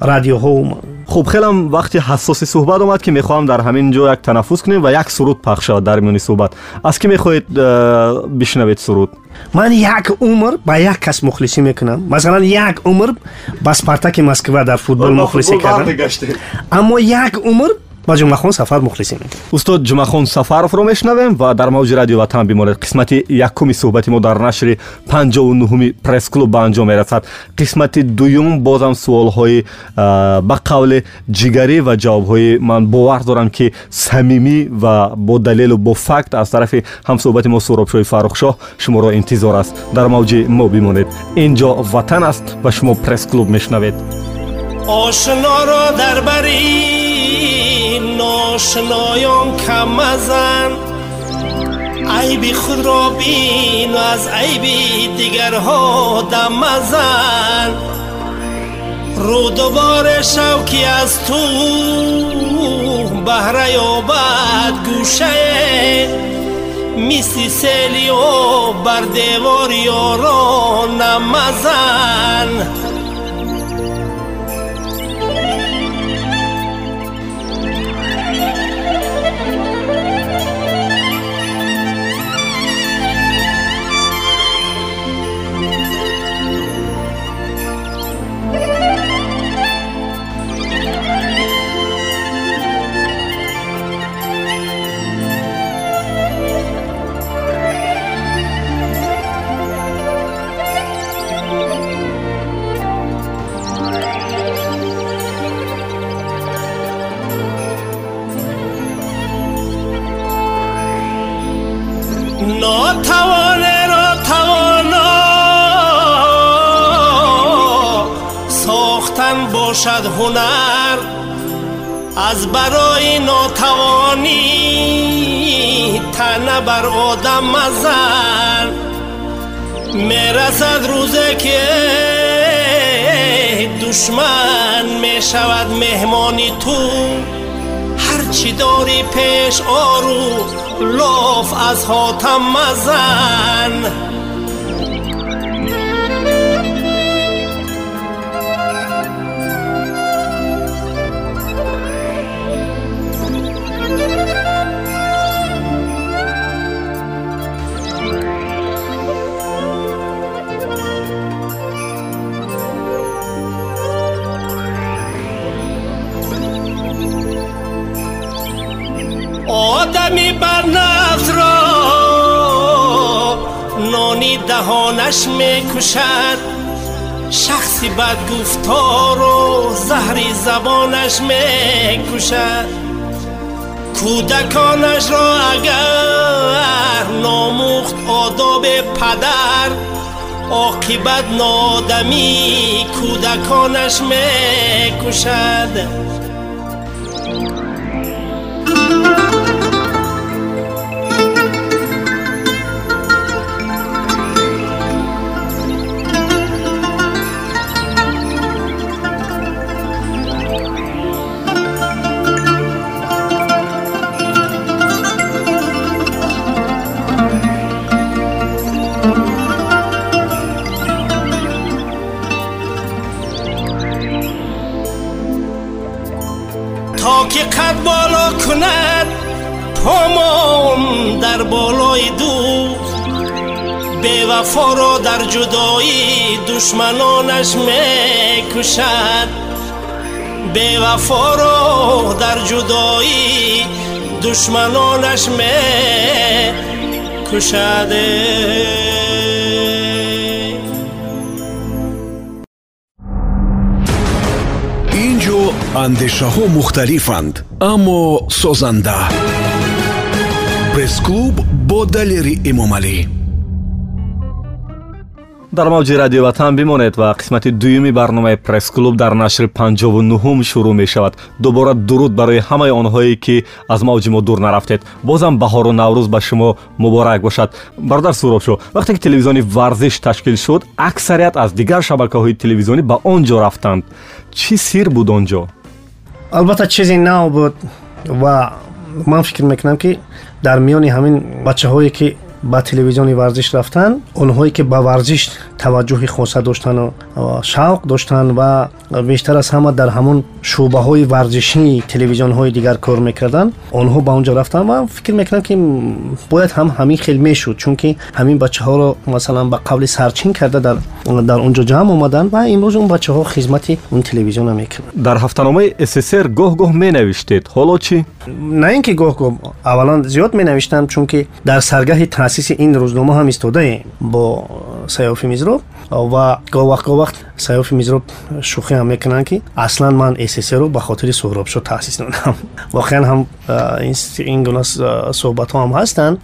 Speaker 1: رادیو ها و خب خیلی هم وقتی حساسی صحبت آمد که می‌خوام در همین جا یک تنفس کنیم و یک سرود پخش شود در میونی صحبت. از کی
Speaker 2: می‌خواید بشنوید سرود؟ من یک عمر با یک کس مخلصی می‌کنم. مثلا یک عمر با سپارتاک مسکو در فوتبال مخلصی کردم اما یک عمر ба ҷумъахон сафар мухлисӣ мекунем
Speaker 1: устод ҷумъахон сафаровро мешунавем ва дар мавҷи радио ватан бимонед қисмати якуми суҳбати мо дар нашри панҷоу нуҳуми пресс-клуб ба анҷом мерасад. Қисмати дуюм бозам суолҳои ба қавли ҷигарӣ ва ҷавобҳои ман бовар дорам ки самимӣ ва бо далелу бо факт аз тарафи ҳамсуҳбати мо суробшоҳи фаррухшоҳ шуморо интизор аст. Дар мавҷи мо бимонед. Ин ҷо ватан аст ва шумо пресс-клуб мешунавед
Speaker 3: ошноро дар барӣ ношиноён кам мазан айби худро бину аз айби дигарҳо дам мазан рӯдуборе шав ки аз ту баҳра ёбад гӯшае мисли сели об бар девор ёронам мазан باشد هنر از برای ناتوانی تنه بر آدم مزن. می‌رسد روزه که دشمن می‌شود مهمانی تو. هرچی داری پیش آرو لاف از حاتم مزن. دهانش می‌کشد شخصی بد گفتار و زهری زبانش می‌کشد کودکانش را اگر ناموخت آداب پدر عاقبت نادمی کودکانش می‌کشد وفا را در جدایی دشمنانش میکشد به وفا را در جدایی دشمنانش میکشد
Speaker 4: андешаҳо мухталифанд аммо созанда пресс-клуб бо далери эмомалӣ
Speaker 1: дар мавҷи радиои ватан бимонед ва қисмати дуюми барномаи пресс-клуб дар нашри панҷову нуҳум шурӯъ мешавад. Дубора дуруд барои ҳамаи онҳое ки аз мавҷи мо дур нарафтед. Бозам баҳору наврӯз ба шумо муборак бошад. Бародар суробшо вақте ки телевизиони варзиш ташкил шуд аксарият аз дигар шабакаҳои телевизионӣ ба он ҷо рафтанд. Чӣ сир буд он ҷо?
Speaker 2: Албатта чизи нав буд ва ман фикр мекунам ки дар миёни ҳамин бачаҳое ки ба телевизиони варзиш рафтан онҳое ки ба варзиш таваҷҷӯҳи хоса доштану шавқ доштанд ва бештар аз ҳама дар ҳамон шӯъбаҳои варзишии телевизионҳои дигар кор мекарданд онҳо ба он ҷо рафтанд ва фикр мекунам ки бояд ҳам ҳамин хел мешуд чунки ҳамин бачаҳоро масалан ба қавли сарчин карда дар он ҷо ҷамъ омаданд ва имрӯз он бачаҳо хизмати он телевизиона мекунанд
Speaker 1: дар ҳафтаномаи ссср гоҳ-гоҳ менавиштед ҳоло чӣ
Speaker 2: на ин ки гоҳ-гоҳ аввалан зиёд менавиштам чунки дар саргаҳи таъсиси ин рӯзнома ҳам истодаем бо сайёфи мизроб. Ва говақт говақт сайёфи мизроб шӯхӣ ҳам мекунанд ки аслан ман сссро ба хотири суҳробшо таъсис намудам воқеан ҳам ин гуна суҳбатҳо ҳам ҳастанд.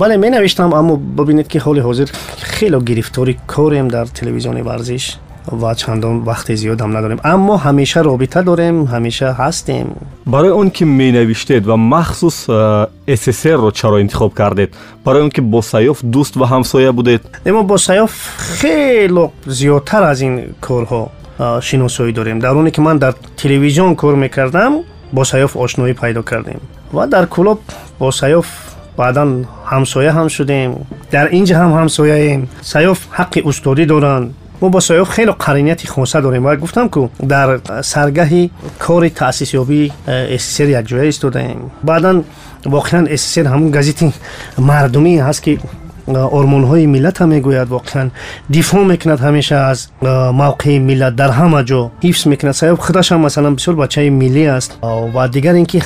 Speaker 2: Бале менавиштам аммо бибинед ки ҳоли ҳозир хело гирифтори корем дар телевизиони варзиш ва чандон вақти зиёдам надорем. Аммо ҳамеша робита дорем ҳамеша ҳастем.
Speaker 1: Барои он ки менавиштед ва махсус сссрро чаро интихоб кардед барои он ки бо саёф дӯст ва ҳамсоя будед?
Speaker 2: Эмо бо саёф хело зиёдтар аз ин корҳо шиносоӣ дорем. Дар оне ки ман дар телевизион кор мекардам бо саёф ошноӣ пайдо кардем. Ва дар клуб бо саёф баъдан ҳамсоя ҳам шудем. Дар ин ҷа ҳам ҳамсояем. Саёф ҳаққи устодӣ доранд ما با سایوب خیلی قرینیت خونسه داریم و گفتم که در سرگه کار تاسیس یابی اسسر یک جایه استودیم بعدا واقعا اسسر همون گزیت مردمی هست که ормонҳои миллата мегӯяд воқеан. дифоъ мекунад ҳамеша аз мавқеи миллат. Дар ҳама ҷо ҳифз мекунад. Саёб худашам масалан бисёр бачаи миллӣ аст. Ва дигар ин ки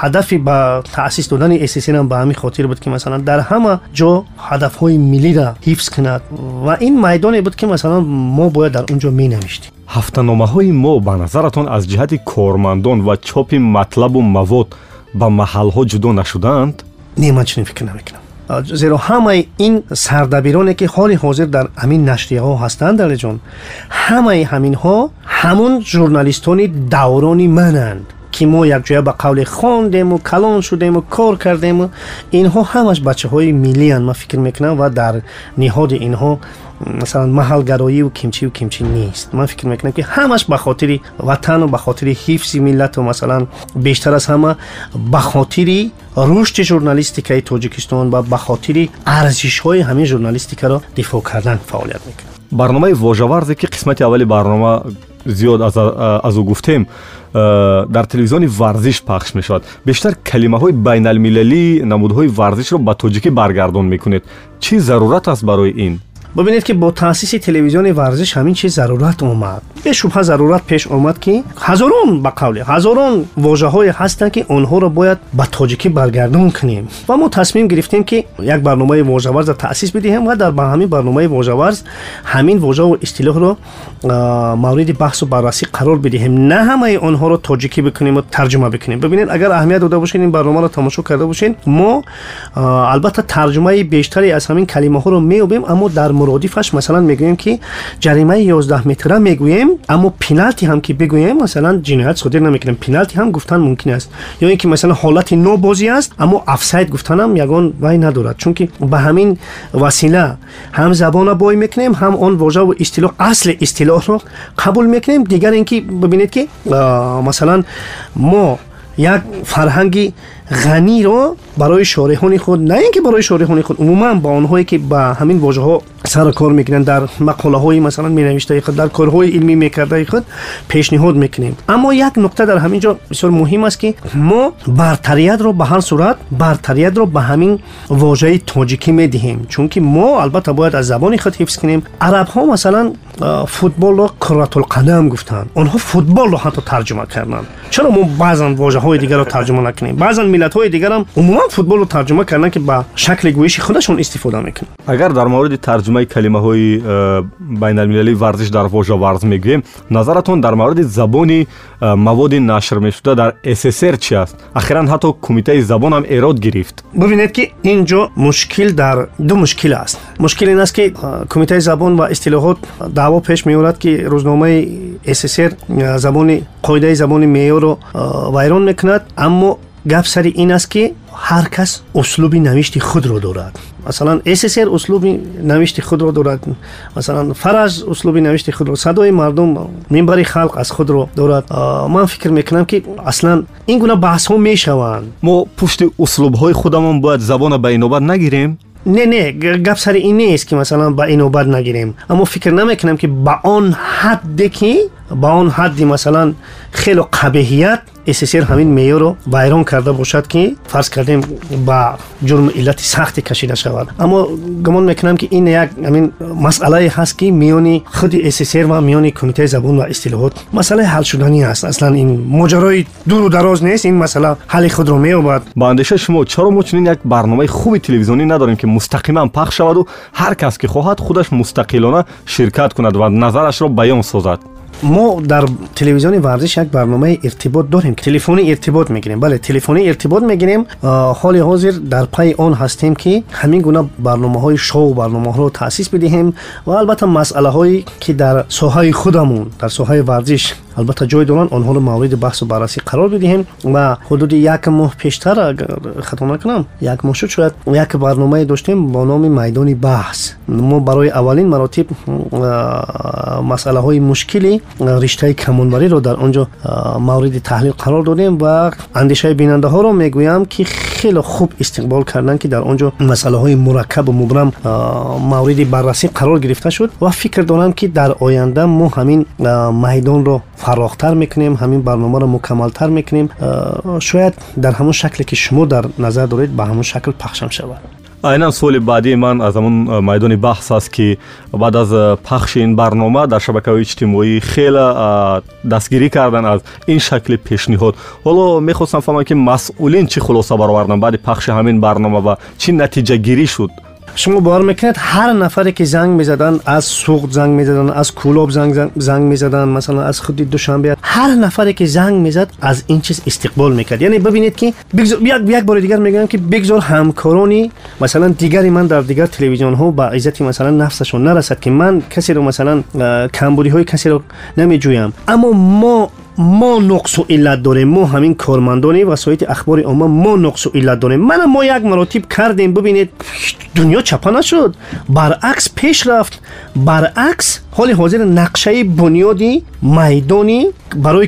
Speaker 2: ҳадафи ба таъсис додани сссрам ба ҳамин хотир буд ки масалан дар ҳама ҷо ҳадафҳои миллиро ҳифз кунад. Ва ин майдоне буд ки масалан мо бояд дар он ҷо менавиштем.
Speaker 1: Ҳафтаномаҳои мо ба назаратон аз ҷиҳати кормандон ва чопи матлабу мавод ба маҳалҳо ҷудо нашудаанд
Speaker 2: не ман чунин фикр намекунам зеро ҳамаи ин сардабироне ки ҳоли ҳозир дар ҳамин нашрияҳо ҳастанд алиҷон ҳамаи ҳаминҳо ҳамун журналистони даврони мананд ки мо якҷоя ба қавле хондему калон шудему кор кардему инҳо ҳамаш бачаҳои миллиянд ман фикр мекунам ва дар ниҳоди инҳо масалан маҳалгароию кимчию кимчӣ нест. Ман фикр мекунам ки ҳамаш ба хотири ватану ба хотири ҳифзи миллату масалан бештар аз ҳама ба хотири рушди журналистикаи тоҷикистон ва ба хотири арзишҳои ҳамин журналистикаро дифоъ кардан фаъолият мекунад
Speaker 1: барномаи вожаварзе ки қисмати аввали барнома зиёд аз ӯ гуфтем дар телевизиони варзиш пахш мешавад. Бештар калимаҳои байналмилалии намудҳои варзишро ба тоҷикӣ баргардон мекунед. Чӣ зарурат аст барои ин
Speaker 2: ببینید که با تاسیس تلویزیون ورزش همین چیز ضرورت اومد. به شبه ضرورت پیش اومد که هزاران به قول هزاران واژه های هستن که آنها رو باید به تاجیکی برگردون کنیم. و ما تصمیم گرفتیم که یک برنامه واژه ورز را تاسیس بدهیم و در همین برنامه واژه ورز همین واژه و اصطلاح رو مورد بحث و بررسی قرار بدهیم. نه همه آنها رو تاجیکی بکنیم و ترجمه بکنیم. ببینید اگر اهمیت داده باشین این برنامه را تماشا کرده باشین ما البته ترجمه بیشتری از همین کلمه ها رو میوبیم اما در муродифаш масалан мегӯем ки ҷаримаи 11 метра мегӯем аммо пеналти ҳам ки бигӯем масалан ҷиноят содир намекунем пеналти ҳам гуфтан мумкин аст ё ин ки масалан ҳолати нобозӣ аст аммо афсайд гуфтанам ягон вай надорад чунки ба ҳамин васила ҳам забона бой мекунем ҳам он вожаву истилоҳ асли истилоҳро қабул мекунем дигар ин ки бибинед ки масалан мо як фарҳанги غنی رو برای شارحان خود نه اینکه برای شارحان خود عموما با آنهایی که با همین واژه ها سر کار می‌کنن در مقاله های مثلا می نوشته خود در کارهای علمی می‌کرده خود پیشنهاد می‌کنیم. اما یک نکته در همین جا بسیار مهم است که ما برتریت رو به هر صورت برتریت رو به همین واژه تاجیکی می‌دهیم. چون که ما البته باید از زبان خود حفظ کنیم. عرب ها مثلا فوتبال رو کرات القدم گفتن. آنها فوتبال رو حتی ترجمه کردن. چرا ما بعضا واژه های دیگر رو ترجمه نکنیم؟ بعضا миллатҳои дигарам умуман футболро тарҷума карданд ки ба шакли гӯиши худашон истифода мекунанд
Speaker 1: агар дар мавриди тарҷумаи калимаҳои э, байналмилалии варзиш дар вожаварз мегӯем назаратон дар мавриди забони э, маводи нашр мешуда дар ссср чи аст? Ахиран ҳатто кумитаи забон ҳам эрод гирифт.
Speaker 2: Бибинед ки ин ҷо мушкил дар ду мушкил аст. Мушкил ин аст ки э, кумитаи забон ва истилоҳот даъво пеш меорад ки рӯзномаи ссср забони қоидаи забони меъёрро вайрон мекунад. Аммо гап сари ин аст ки ҳар кас услуби навишти худро дорад масалан ссср услуби навишти худро дорад масалан фараж услуби навишти худро садои мардум минбари халқ аз худро дорад ман фикр мекунам ки аслан ин гуна баҳсҳо мешаванд
Speaker 1: мо пушти услубҳои худамон бояд забона ба инобат нагирем
Speaker 2: не не гап сари ин нест ки масалан ба инобат нагирем аммо фикр намекунам ки ба он ҳадде ки ба он ҳадди масалан хело қабеҳият ссср ҳамин меъёрро вайрон карда бошад ки фарз кардем ба ҷурми иллати сахте кашида шавад аммо гумон мекунам ки ин як ҳамин масъалае ҳаст ки миёни худи ссср ва миёни кумитаи забон ва истилоҳот масъалаи ҳалшуданӣ аст аслан ин моҷарои дуру дароз нест ин масъала ҳалли худро меёбад
Speaker 1: ба андешаи шумо чаро мо чунин як барномаи хуби телевизионӣ надорем ки мустақиман пахш шаваду ҳар кас ки хоҳад худаш мустақилона ширкат кунад ва назарашро баён созад
Speaker 2: مو در تلویزیون ورزش یک برنامه ارتباط داریم که تلفنی ارتباط می‌گیریم. بله تلفنی ارتباط می‌گیریم. حال حاضر در پای آن هستیم که همین گونه برنامه های شو برنامه ها رو تاسیس بدهیم و البته مسئله هایی که در ساحه خودمون در ساحه ورزش البته جای دارن آنها رو مورد بحث و بررسی قرار بدهیم و حدود یک ماه پیشتر اگر خطا نکنم یک ماه شد شاید یک برنامه داشتیم با نام میدان بحث. ما برای اولین مراتب مسئله های مشکلی رشته کمانوری رو در آنجا مورد تحلیل قرار دادیم و اندیشه بیننده ها رو می‌گویم که خیلی خوب استقبال کردن که در آنجا مسئله های مرکب و مبرم مورد بررسی قرار گرفته شد و فکر دارم که در آینده ما همین میدان رو фарохтар мекунем ҳамин барномаро мукаммалтар мекунем. Шояд дар ҳамон шакле ки шумо дар назар доред ба ҳамон шакл пахшам шавад.
Speaker 1: Айнан суоли баъдии ман аз ҳамон майдони баҳс аст ки баъд аз пахши ин барнома дар шабакаҳои иҷтимоӣ хела дастгирӣ кардан аз ин шакли пешниҳод. Ҳоло мехостам фаҳмам ки масъулин чӣ хулоса бароварданд баъди пахши ҳамин барнома ва чӣ натиҷагирӣ шуд
Speaker 2: шумо бовар мекунед ҳар нафаре ки занг мезаданд аз суғд занг мезаданд аз кӯлоб занг мезаданд масалан аз худи душанбе ҳар нафаре ки занг мезад аз ин чиз истиқбол мекард яъне бибинед ки як бори дигар мегӯям ки бигзор ҳамкорони масалан дигари ман дар дигар телевизионҳо ба иззати масалан нафсашон нарасад ки ман касеро масалан камбудиҳои касеро намеҷӯям аммо мо мо нуқсу иллат дорем мо ҳамин кормандони васоити ахбори омма мо нуқсу иллат дорем мана мо як маротиб кардем бубинед дунё чапа нашуд баръакс пеш рафт баръакс ҳоли ҳозир нақшаи бунёди майдони барои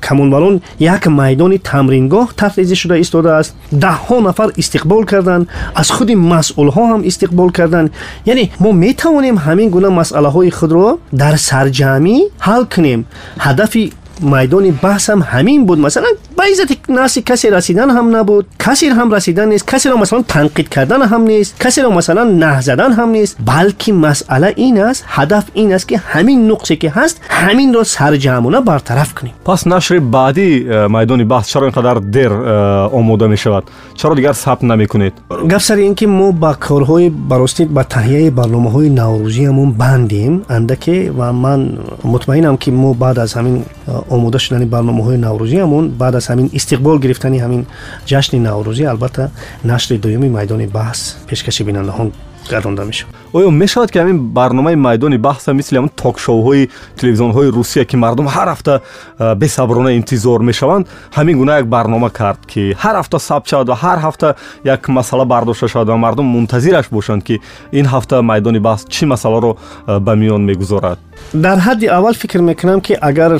Speaker 2: камонбарон як майдони тамрингоҳ тафризӣ шуда истодааст даҳҳо нафар истиқбол карданд аз худи масъулҳо ҳам истиқбол карданд яъне мо метавонем ҳамин гуна масъалаҳои худро дар сарҷамъӣ ҳал кунем ҳадафи میدان بحث هم همین بود. مثلا عزت ناسی کسی رسیدن هم نبود. کسی هم رسیدن نیست. کسی را مثلا تنقید کردن هم نیست. کسی را مثلا نه زدن هم نیست. بلکه مسئله این است هدف این است که همین نقصی که هست همین را
Speaker 1: سرجمونه برطرف کنیم. پس نشر بعدی میدان بحث چرا اینقدر دیر اومده می شود چرا دیگر
Speaker 2: ثبت نمی کنید گپ سر این که ما با کارهای براستی با تهیه برنامه‌های نوروزی همون بندیم. اندکه و من مطمئنم که ما بعد از همین آماده شدن برنامه های نوروزی همون بعد از ҳамин истиқбол гирифтани ҳамин ҷашни наврӯзӣ албатта нашри дуюми майдони баҳс пешкаши бинандаҳон гардонда мешавад
Speaker 1: оё мешавад ки ҳамин барномаи майдони баҳса мисли ҳамн токшоуҳои телевизионҳои русия ки мардум ҳар ҳафта бесаброна интизор мешаванд ҳамин гуна як барнома кард ки ҳар ҳафта сабт шавад ва ҳар ҳафта як масъала бардошта шавад ва мардум мунтазираш бошанд ки ин ҳафта майдони баҳс чӣ масъаларо ба миён мегузорад.
Speaker 2: Дар ҳадди аввал фикр мекунам ки агар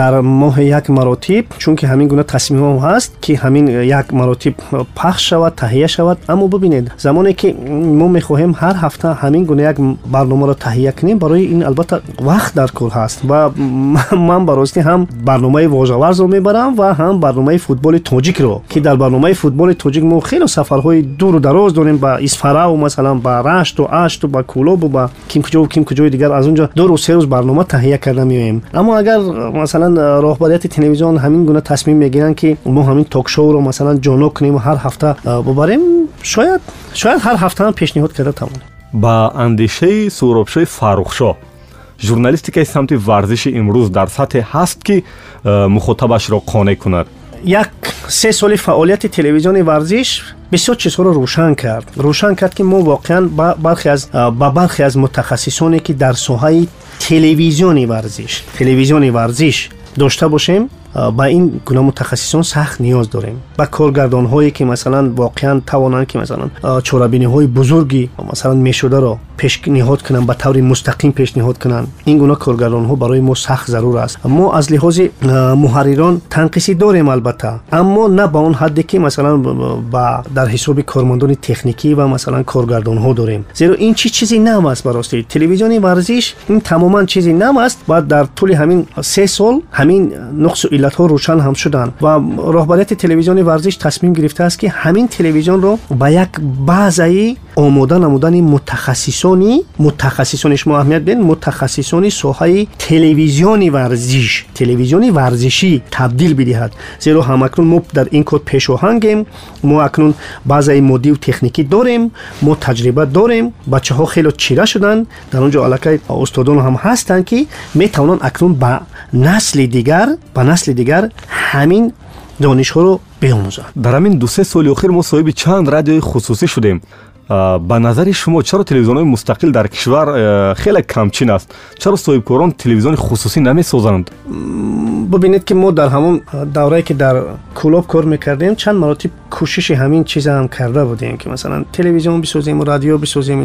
Speaker 2: дар моҳи як маротиб чунки ҳамин гуна тасмимҳо ҳаст ки ҳамин як маротиб пахш шавад таҳия шавад аммо бубинед замоне ки мо мехоҳем ҳар ҳафта ҳамин гуна як барномаро таҳия кунем барои ин албатта вақт дар кор ҳаст ва ман ба ростӣ ҳам барномаи вожаварзро мебарам ва ҳам барномаи футболи тоҷикро ки дар барномаи футболи тоҷик мо хеле сафарҳои дуру дароз дорем ба исфараву масалан ба рашту ашту ба кӯлобу ба кимкуҷову кимкуҷои дигар аз онҷо ду рӯз се рӯз барнома таҳия карда меоем аммо агар масалан роҳбарияти телевизион ҳамин гуна тасмим мегиранд ки мо ҳамин токшоуро масалан ҷоно кунем ҳар ҳафта бубарем шояд шояд ҳар ҳафта ҳам пешниҳод карда тавонем
Speaker 1: ба андешаи суҳробшои фаррухшоҳ журналистикаи самти варзиши имрӯз дар сатҳе ҳаст ки э, мухотобашро қонеъ кунад.
Speaker 2: Як се соли фаъолияти телевизиони варзиш бисёр чизҳоро рӯшан кард. Рӯшан кард ки мо воқеан ба бархе аз мутахассисоне ки дар соҳаи телевизиони варзиш телевизиони варзиш дошта бошем ба ин гуна мутахассисон сахт ниёз дорем ба коргардонҳое ки масалан воқеан тавонанд ки масалан чорабиниҳои бузурги масалан мешударо пешниҳод кунанд ба таври мустақим пешниҳод кунанд ин гуна коргардонҳо барои мо сахт зарур аст мо аз лиҳози муҳаррирон танқисӣ дорем албатта аммо на ба он ҳадде ки масалан ба дар ҳисоби кормандони техникӣ ва масалан коргардонҳо дорем зеро ин чи чизи нав аст ба ростӣ телевизиони варзиш ин тамоман чизи нав аст ва дар тӯли ҳамин се сол ҳамин нуқсу علت‌ها روشن هم شدند و رهبریت تلویزیون ورزش تصمیم گرفته است که همین تلویزیون رو با یک بعضی آماده نمودن متخصصانی متخصصان شما اهمیت بدین متخصصان ساحه تلویزیون ورزش تلویزیونی ورزشی تبدیل بدهد. زیرا همکنون ما در این کد پیشاهنگیم ما اکنون بعضی مودی تکنیکی داریم ما تجربه داریم بچه ها خیلی چیره شدن. در اونجا علاقه استادان هم هستند که می‌توانند اکنون به نسل دیگر به نسل دیگر همین
Speaker 1: دانش دانشها رو بیاموزند. در همین دو سه سال اخیر ما صاحب چند رادیوی خصوصی شدیم. ба назари шумо чаро телевизионҳои мустақил дар кишвар э, хеле камчин аст чаро соҳибкорон телевизиони хусусӣ намесозанд
Speaker 2: бубинед ки мо дар ҳамон даврае ки дар кӯлоб кор мекардем чанд маротиб кӯшиши ҳамин чизаам карда будем ки масалан телевизион бисозем радио бисозем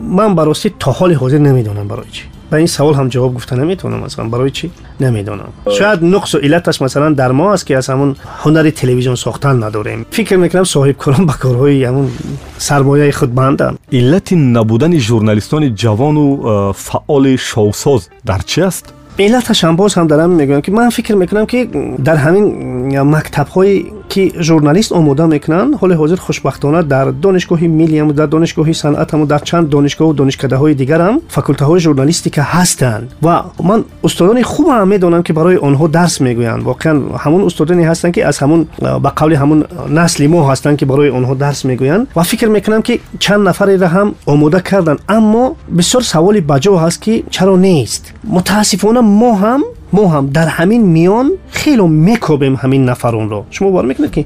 Speaker 2: ман ба ростӣ то ҳоли ҳозир намедонам барои чӣ به این سوال هم جواب گفته نمی‌تونم اصلا برای چی؟ نمی‌دونم. شاید نقص و علتش مثلا در ما است که از همون هنر تلویزیون ساختن نداریم. فکر می‌کنم صاحب کلام به کارهای همون سرمایه
Speaker 1: خود بندن علت نبودن ژورنالیستان جوان و فعال شاوساز در چی
Speaker 2: است؟ علتش هم باز هم دارم میگم که من فکر می‌کنم که در همین مکتب های ки журналист омода мекунанд ҳоли ҳозир хушбахтона дар донишгоҳи миллиам дар донишгоҳи санъатаму дар чанд донишгоҳу донишкадаҳои дигарам факултаҳои журналистика ҳастанд ва ман устодони хубам медонам ки барои онҳо дарс мегӯянд воқеан ҳамун устодоне ҳастанд ки аз ҳамун ба қавли ҳамун насли мо ҳастанд ки барои онҳо дарс мегӯянд ва фикр мекунам ки чанд нафареро ҳам омода карданд аммо бисёр саволи баҷо ҳаст ки чаро нест мутаассифона мо ҳам ما هم در همین میان خیلی میکوبیم همین نفرون رو. شما باور می‌کنید که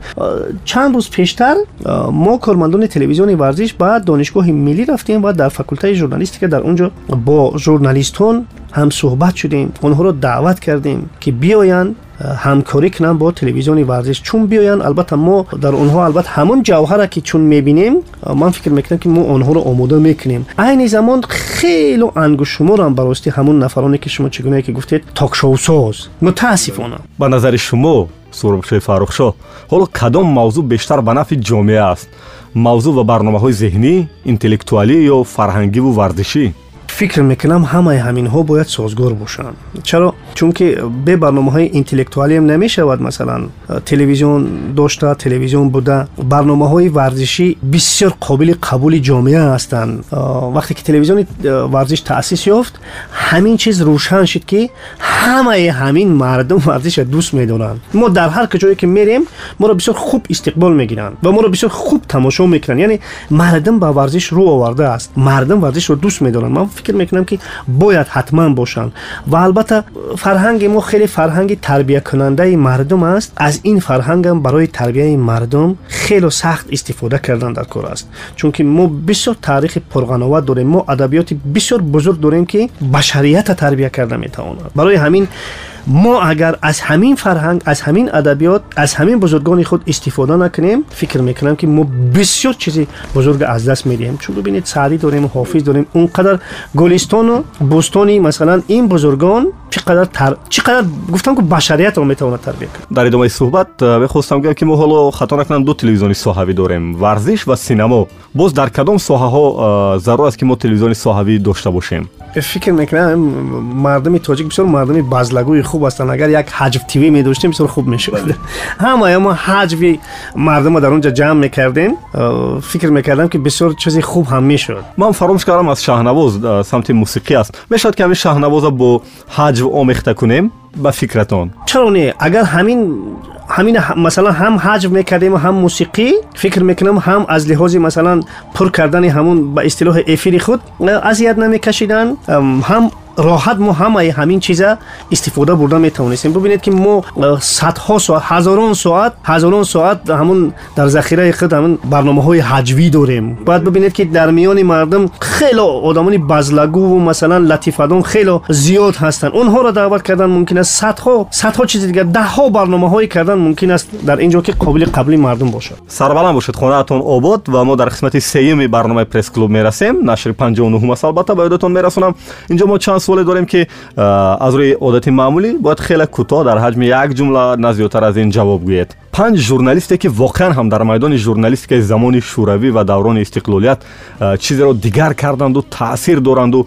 Speaker 2: چند روز پیشتر ما کارمندان تلویزیون ورزش بعد دانشگاه ملی رفتیم و در فکولته ژورنالیستیک در اونجا با ژورنالیستون هم صحبت شدیم اونها رو دعوت کردیم که بیاین همکاری کنن با تلویزیون ورزش. چون بیاین البته ما در اونها البته همون جوهره که چون می‌بینیم من فکر می‌کنم که ما اونها رو آماده می‌کنیم. عین زمان خیلی انگوش شما هم براستی همون نفرانی که شما چگونه که
Speaker 1: گفتید تاکشو ساز. متاسفانه. به نظر شما سوربخشوی فاروخشا حالا کدام موضوع بیشتر به نفع جامعه است؟ موضوع و برنامه های ذهنی، انتلیکتوالی یا فرهنگی و ورزشی؟
Speaker 2: Фикр мекунам ҳамаи ҳаминҳо бояд созгор бошанд. Чаро? Чунки бе барномаҳои интеллектуалиам намешавад масалан телевизион дошта телевизион буда. Барномаҳои варзишӣ бисёр қобили қабули ҷомеа ҳастанд. Вақте ки телевизиони варзиш таъсис ёфт ҳамин чиз рӯшан шуд ки ҳамаи ҳамин мардум варзиша дӯст медоранд мо дар ҳар каҷое ки мерем моро бисёр хуб истиқбол мегиранд ва моро бисёр хуб тамошо мекунанд. Яъне мардум ба варзиш рӯ овардааст мардум варзишро дӯст медоранд فکر می‌کنم که باید حتما باشند و البته فرهنگ ما خیلی فرهنگ تربیه کننده مردم است. از این فرهنگ هم برای تربیه مردم خیلی سخت استفاده کردن در کار است. چون که ما بسیار تاریخ پرغناوت داریم. ما ادبیات بسیار بزرگ داریم که بشریت تربیه کرده می‌تواند. برای همین ما اگر از همین فرهنگ از همین ادبیات از همین بزرگان خود استفاده نکنیم فکر می‌کنم که ما بسیار چیزی بزرگ از دست میدیم. چون ببینید سعدی داریم و حافظ داریم اونقدر گلستان و بستانی مثلا این بزرگان چقدر تر... چقدر گفتم که بشریت رو
Speaker 1: می‌تونه تربیت کنه. در ادامه صحبت می‌خواستم بگم که ما حالا خطا نکنم دو تلویزیونی صاحبی داریم. ورزش و سینما. باز در کدام ساحه ها ضرور است که ما تلویزیون صاحبی
Speaker 2: داشته باشیم؟ فکر می‌کنم مردمی تاجیک بسیار مردمی بازلگوی خوب هستند اگر یک حجو تیوی می داشتیم بسیار خوب می‌شد. همه بله. ما حجف مردم در اونجا جمع می‌کردیم فکر می‌کردم که بسیار چیزی
Speaker 1: خوب هم می‌شد. من فراموش کردم از شاهنواز سمت موسیقی است. می‌شد که همین شاهنواز با حجو آمیخته کنیم ба фикратон?
Speaker 2: Чаро не агар ҳамин ҳамин масалан ҳам ҳаҷв мекардему ҳам мусиқӣ фикр мекунам ҳам аз лиҳози масалан пур кардани ҳамун ба истилоҳи эфири худ азият намекашиданд ҳам راحت ما همه همین چیزا استفاده برده می‌تونستیم ببینید که ما صدها ساعت هزاران ساعت هزاران ساعت همون در ذخیره خود همون برنامه های حجوی داریم. باید ببینید که در میان مردم خیلی آدمان بزلگو و مثلا لطیفدان خیلی زیاد هستند اونها را دعوت کردن ممکن است صدها صدها چیز دیگه ده ها برنامه های کردن ممکن است در اینجا که قابل
Speaker 1: قبلی مردم باشد. سربلند باشید. خانه تون آباد و ما در قسمت سوم برنامه پرس کلوب می‌رسیم. نشر 59 هم البته به یادتون میرسونم. اینجا ما چانس суоле дорем ки аз рӯи одати маъмулӣ бояд хеле кӯтоҳ дар ҳаҷми як ҷумла на зиёдтар аз ин ҷавоб гӯед. Панҷ журналисте ки воқеан ҳам дар майдони журналистикаи замони шӯравӣ ва даврони истиқлолият чизеро дигар карданду таъсир доранду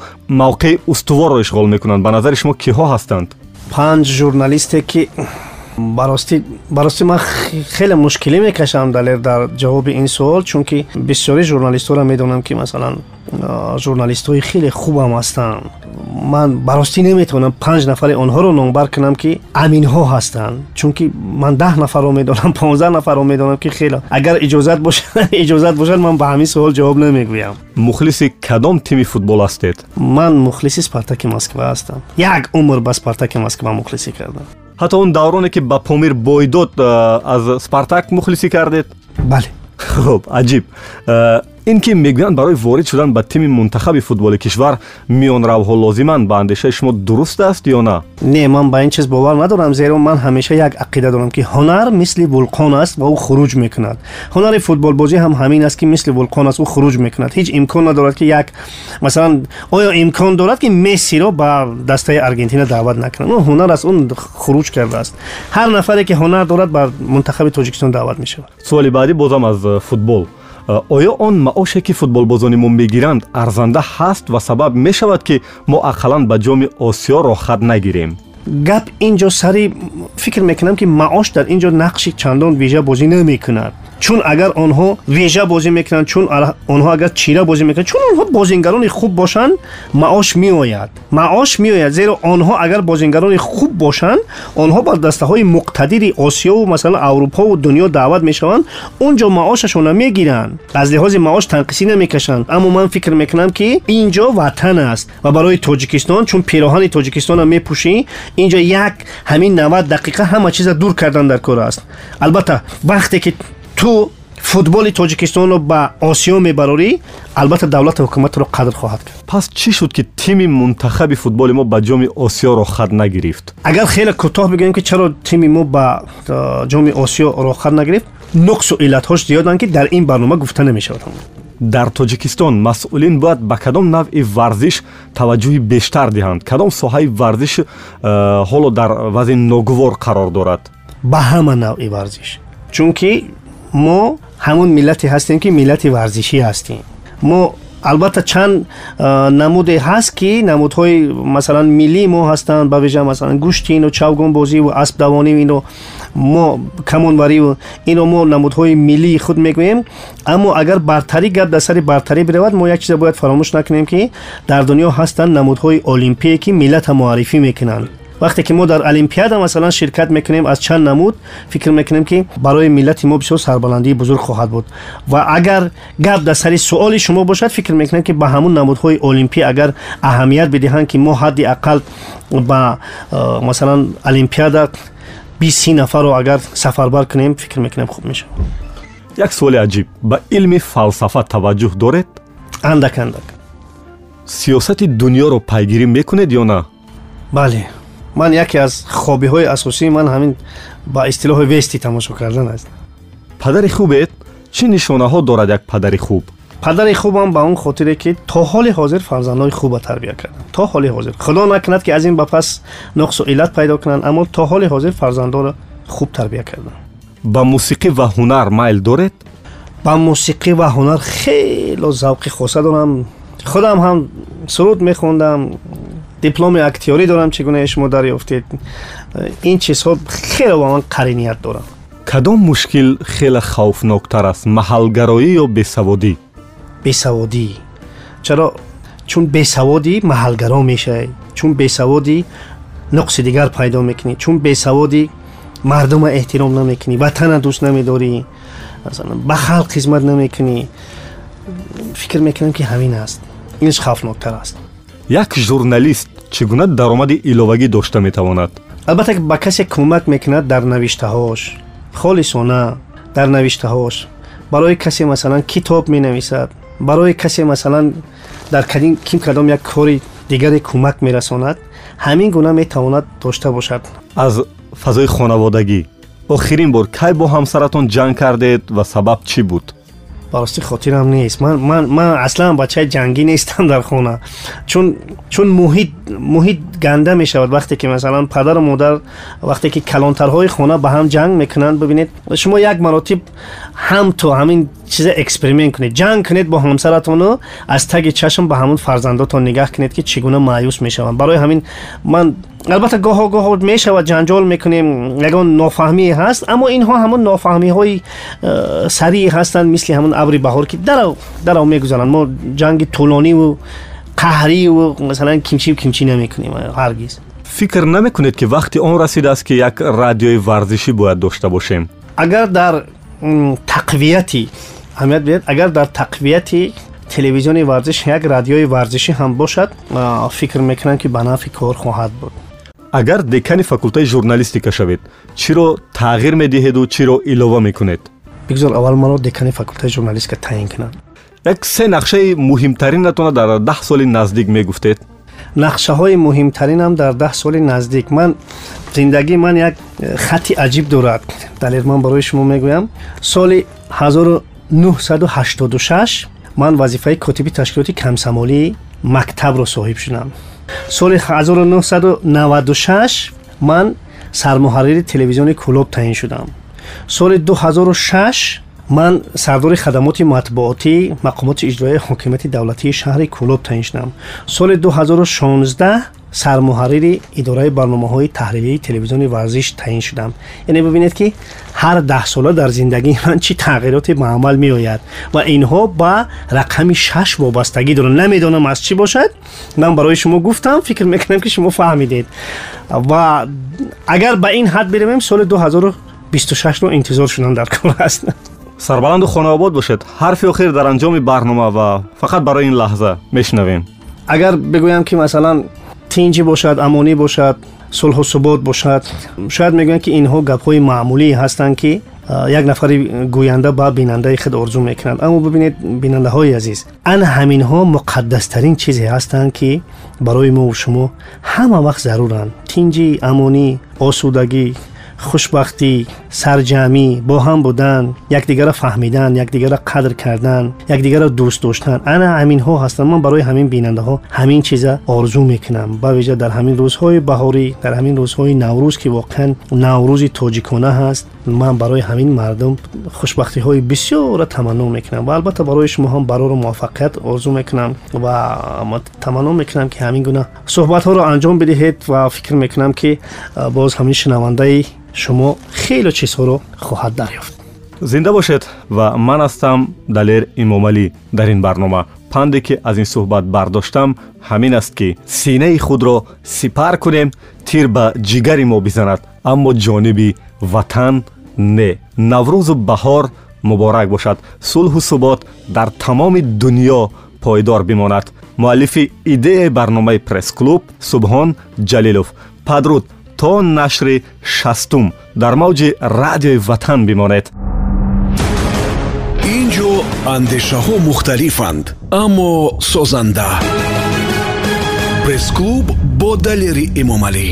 Speaker 1: мавқеи устуворро ишғол мекунанд. Ба назари шумо киҳо ҳастанд?
Speaker 2: Панҷ журналисте ки барости барости ман хеле мушкилӣ мекашам далер дар ҷавоби ин суол чунки бисёри журналистҳоро медонам ки масалан журналистҳои хеле хубам ҳастанд. Ман баростӣ наметавонам панҷ нафари онҳоро номбар кунам ки аминҳо ҳастанд. Чунки ман даҳ нафарро медонам понздаҳ нафарро медонам ки хеле агар иҷозат бошад иҷозат бошад ман ба ҳамин суол ҷавоб намегӯям.
Speaker 1: Мухлиси кадом тими футбол ҳастед?
Speaker 2: Ман мухлиси спартаки москва ҳастам. Як умр ба спартаки москва мухлисӣ кардам
Speaker 1: ҳатто он давроне ки ба помир бойдод аз спартак мухлисӣ кардед?
Speaker 2: Бале.
Speaker 1: Хуб аҷиб ин ки мегӯянд барои ворид шудан ба тими мунтахаби футболи кишвар миёнравҳо лозиманд ба андешаи шумо дуруст аст ё на
Speaker 2: не ман ба ин чиз бовар надорам зеро ман ҳамеша як ақида дорам ки ҳунар мисли вулқон аст ва ӯ хуруҷ мекунад ҳунари футболбозӣ ҳам ҳамин аст ки мисли вулқон аст ӯ хуруҷ мекунад ҳеҷ имкон надорад ки як масалан оё имкон дорад ки мессиро ба дастаи аргентина даъват накунад ӯ ҳунар аст он хуруҷ кардааст ҳар нафаре ки ҳунар дорад ба мунтахаби тоҷикистон даъват мешавад
Speaker 1: суоли баъдӣ бозам аз футбол Э, оё он маоше ки футболбозони мо мегиранд арзанда ҳаст ва сабаб мешавад ки мо ақаллан ба ҷоми осиё рохат нагирем.
Speaker 2: Гап инҷо сари фикр мекунам ки маош дар инҷо нақши чандон вижа бозӣ намекунад چون اگر آنها ویژه بازی می‌کنند چون آنها اگر چیره بازی می‌کنند چون آنها بازینگران خوب باشند معاش میآید. معاش میآید. زیرا آنها اگر بازینگران خوب باشند آنها با دسته های مقتدر آسیا و مثلا اروپا و دنیا دعوت می‌شوند. اونجا معاششون می‌گیرند. از لحاظ معاش تنقیسی نمی‌کشند. اما من فکر می‌کنم که اینجا وطن است و برای تاجیکستان چون پیراهن تاجیکستان میپوشی اینجا یک همین 90 دقیقه همه چیز دور کردن در کار است. البته وقتی که ту футболи тоҷикистонро ба осиё мебарорӣ албатта давлати ҳукуматро қадр хоҳад кард.
Speaker 1: Пас чӣ шуд ки тими мунтахаби футболи мо ба ҷоми осиё рохат нагирифт?
Speaker 2: Агар хеле кӯтоҳ бигӯем ки чаро тими мо ба ҷоми осиё рохат нагирифт нуқсу иллатҳош зиёданд ки дар ин барнома гуфта намешавад
Speaker 1: дар тоҷикистон масъулин бояд ба кадом навъи варзиш таваҷҷӯҳи бештар диҳанд. Кадом соҳаи варзиш ҳоло дар вазъи ногувор қарор дорад?
Speaker 2: Ба ҳама навъи варзиш. Чунки мо ҳамун миллате ҳастем ки миллати варзишӣ ҳастем. мо албатта чанд намуде ҳаст ки намудҳои масалан миллии мо ҳастанд ба вижа масалан гӯшти ину чавгонбозиву аспдавониву ино. мо камонвариву ино мо намудҳои миллии худ мегӯем. аммо агар бартарӣ гап дар сари бартарӣ биравад мо як чиза бояд фаромӯш накунем ки дар дунё ҳастанд намудҳои олимпие ки миллата муаррифӣ мекунанд вақте ки мо дар олимпиада масалан ширкат мекунем аз чанд намуд фикр мекунем ки барои миллати мо бисёр сарбаландии бузург хоҳад буд ва агар гап дар сари суоли шумо бошад фикр мекунем ки ба ҳамун намудҳои олимпия агар аҳамият бидиҳанд ки мо ҳадди ақал ба э, масалан олимпиада биси нафарро агар сафарбар кунем фикр мекунем хуб мешавад
Speaker 1: як суоли аҷиб ба илми фалсафа таваҷҷӯҳ доред
Speaker 2: андак андак
Speaker 1: сиёсати дунёро пайгирӣ мекунед ё на
Speaker 2: бале ман яке аз хобиҳои асосии ман ҳамин ба истилоҳи вести тамошо кардан аст
Speaker 1: падари хубед чӣ нишонаҳо дорад як падари хуб
Speaker 2: падари хубам ба он хотире ки то ҳоли ҳозир фарзандҳои хуба тарбия кардам то ҳоли ҳозир худо накунад ки аз ин ба пас нуқсу иллат пайдо кунанд аммо то ҳоли ҳозир фарзандҳоро хуб тарбия кардам
Speaker 1: ба мусиқӣ ва ҳунар майл доред
Speaker 2: ба мусиқӣ ва ҳунар хело завқи хоса дорам худам ҳам суруд мехондам дипломи актёрӣ дорам чӣ гуна шумо дарёфтед. Ин чизҳо хеле ба ман қариният дорад
Speaker 1: кадом мушкил хеле хавфноктар аст? Маҳалгароӣ ё бесаводӣ?
Speaker 2: Бесаводӣ. Чаро? Чун бесаводӣ маҳалгаро мешавӣ чун бесаводӣ нуқси дигар пайдо мекунӣ. Чун бесаводӣ мардума эҳтиром намекунӣ. Ватана дӯст намедорӣ. Ба халқ хизмат намекунӣ. Фикр мекунам ки ҳамин аст. Инш хавфноктар аст
Speaker 1: як журналист чӣ гуна даромади иловагӣ дошта метавонад?
Speaker 2: Албатта ба касе кӯмак мекунад дар навиштаҳош. Холисона дар навиштаҳош. Барои касе масалан китоб менависад. Барои касе масалан дар ким кадом як кори дигаре кӯмак мерасонад ҳамин гуна метавонад дошта бошад.
Speaker 1: Аз фазои хонаводагӣ охирин бор кай бо ҳамсаратон ҷанг кардед ва сабаб чӣ буд
Speaker 2: براستی خاطرم نیست. من من من اصلا بچه جنگی نیستم در خونه. چون چون محیط محیط گنده می شود وقتی که مثلا پدر و مادر وقتی که کلانترهای خونه به هم جنگ می‌کنند ببینید شما یک مراتب هم تو همین چیز эксперимент کنید. جنگ کنید با همسرتون و از تگ چشم به همون فرزنداتون نگاه کنید که چگونه مایوس می‌شوند. برای همین من البته گاه و گاه میشه و جنجال می‌کنیم یگان نافهمی هست اما اینها همون نافهمی های سریع هستند مثل همون ابری بهار که در در می‌گذارن. ما جنگ طولانی و قهری و
Speaker 1: مثلا کیمچی و کیمچی نمی‌کنیم هرگز. فکر نمی‌کنید که وقتی آن رسید است
Speaker 2: که یک رادیوی ورزشی باید داشته باشیم؟ اگر در تقویتی اهمیت بید اگر در تقویتی تلویزیون ورزش یک رادیوی ورزشی هم باشد فکر می‌کنم که به نفع کار خواهد بود.
Speaker 1: Агар декани факултаи журналистика шавед чиро тағйир медиҳеду чиро илова мекунед?
Speaker 2: Бигзор аввал маро декани факултаи журналистика таъин кунад
Speaker 1: як се нақшаи муҳимтаринатона дар даҳ соли наздик мегуфтед?
Speaker 2: Нақшаҳои муҳимтаринам дар даҳ соли наздик. Ман зиндагии ман як э, хати аҷиб дорад. Далер ман барои шумо мегӯям. Соли 1986 ман вазифаи котиби ташкилоти камсамолии мактабро соҳиб шудам соли 1996 ман сармуҳаррири телевизиони кӯлоб таъин шудам соли 2006 ман сардори хадамоти матбуотии мақомоти иҷроии ҳокимияти давлатии шаҳри кӯлоб таъин шудам соли 2016 سرمحرر اداره برنامه های تحریریه تلویزیون ورزش تعیین شدم. یعنی ببینید که هر ده ساله در زندگی من چی تغییرات به عمل می آید و اینها با رقم 6 وابستگی دارن. نمی‌دانم از چی باشد. من برای شما گفتم فکر می‌کنم که شما فهمیدید. و اگر به این حد برویم سال 2026 رو انتظار
Speaker 1: شدن در کار است. سربلند و خانه آباد باشد. حرف آخر در انجام برنامه
Speaker 2: و فقط برای این لحظه میشنویم. اگر بگویم که مثلا тинҷӣ бошад амонӣ бошад сулҳу субот бошад. Шояд мегӯянд ки инҳо гапҳои маъмулие ҳастанд ки як нафари гӯянда ба бинандаи худ орзу мекунад аммо бибинед бинандаҳои азиз ана ҳаминҳо муқаддастарин чизе ҳастанд ки барои мову шумо ҳама вақт заруранд. Тинҷӣ амонӣ осудагӣ خوشبختی سرجمی با هم بودن یکدیگر را فهمیدن یکدیگر را قدر کردن یکدیگر را دوست داشتن. انا همین ها هستم من برای همین بیننده ها همین چیز آرزو می‌کنم. با ویژه در همین روزهای بهاری در همین روزهای نوروز که واقعا نوروز تاجیکانه هست من برای همین مردم خوشبختی های بسیار را تمنا می‌کنم. و البته برای شما هم برای موفقیت آرزو می‌کنم. و تمنا می‌کنم که همین گونه صحبت ها را انجام بدهید و فکر می‌کنم که باز همین شنونده шумо хеле чизҳоро хоҳад дарёфт.
Speaker 1: Зинда бошед ва ман ҳастам далер имомалӣ. Дар ин барнома панде ки аз ин суҳбат бардоштам ҳамин аст ки синаи худро сипар кунем тир ба ҷигари мо бизанад. Аммо ҷониби ватан не. Наврӯзу баҳор муборак бошад. Сулҳу субот дар тамоми дунё пойдор бимонад. Муаллифи идеяи барномаи пресс-клуб субҳон ҷалилов. Падруд то нашри шастум дар мавҷи радиои ватан бимонед.
Speaker 4: Ин ҷо андешаҳо мухталифанд аммо созанда. Пресс-клуб бо далери эмомалӣ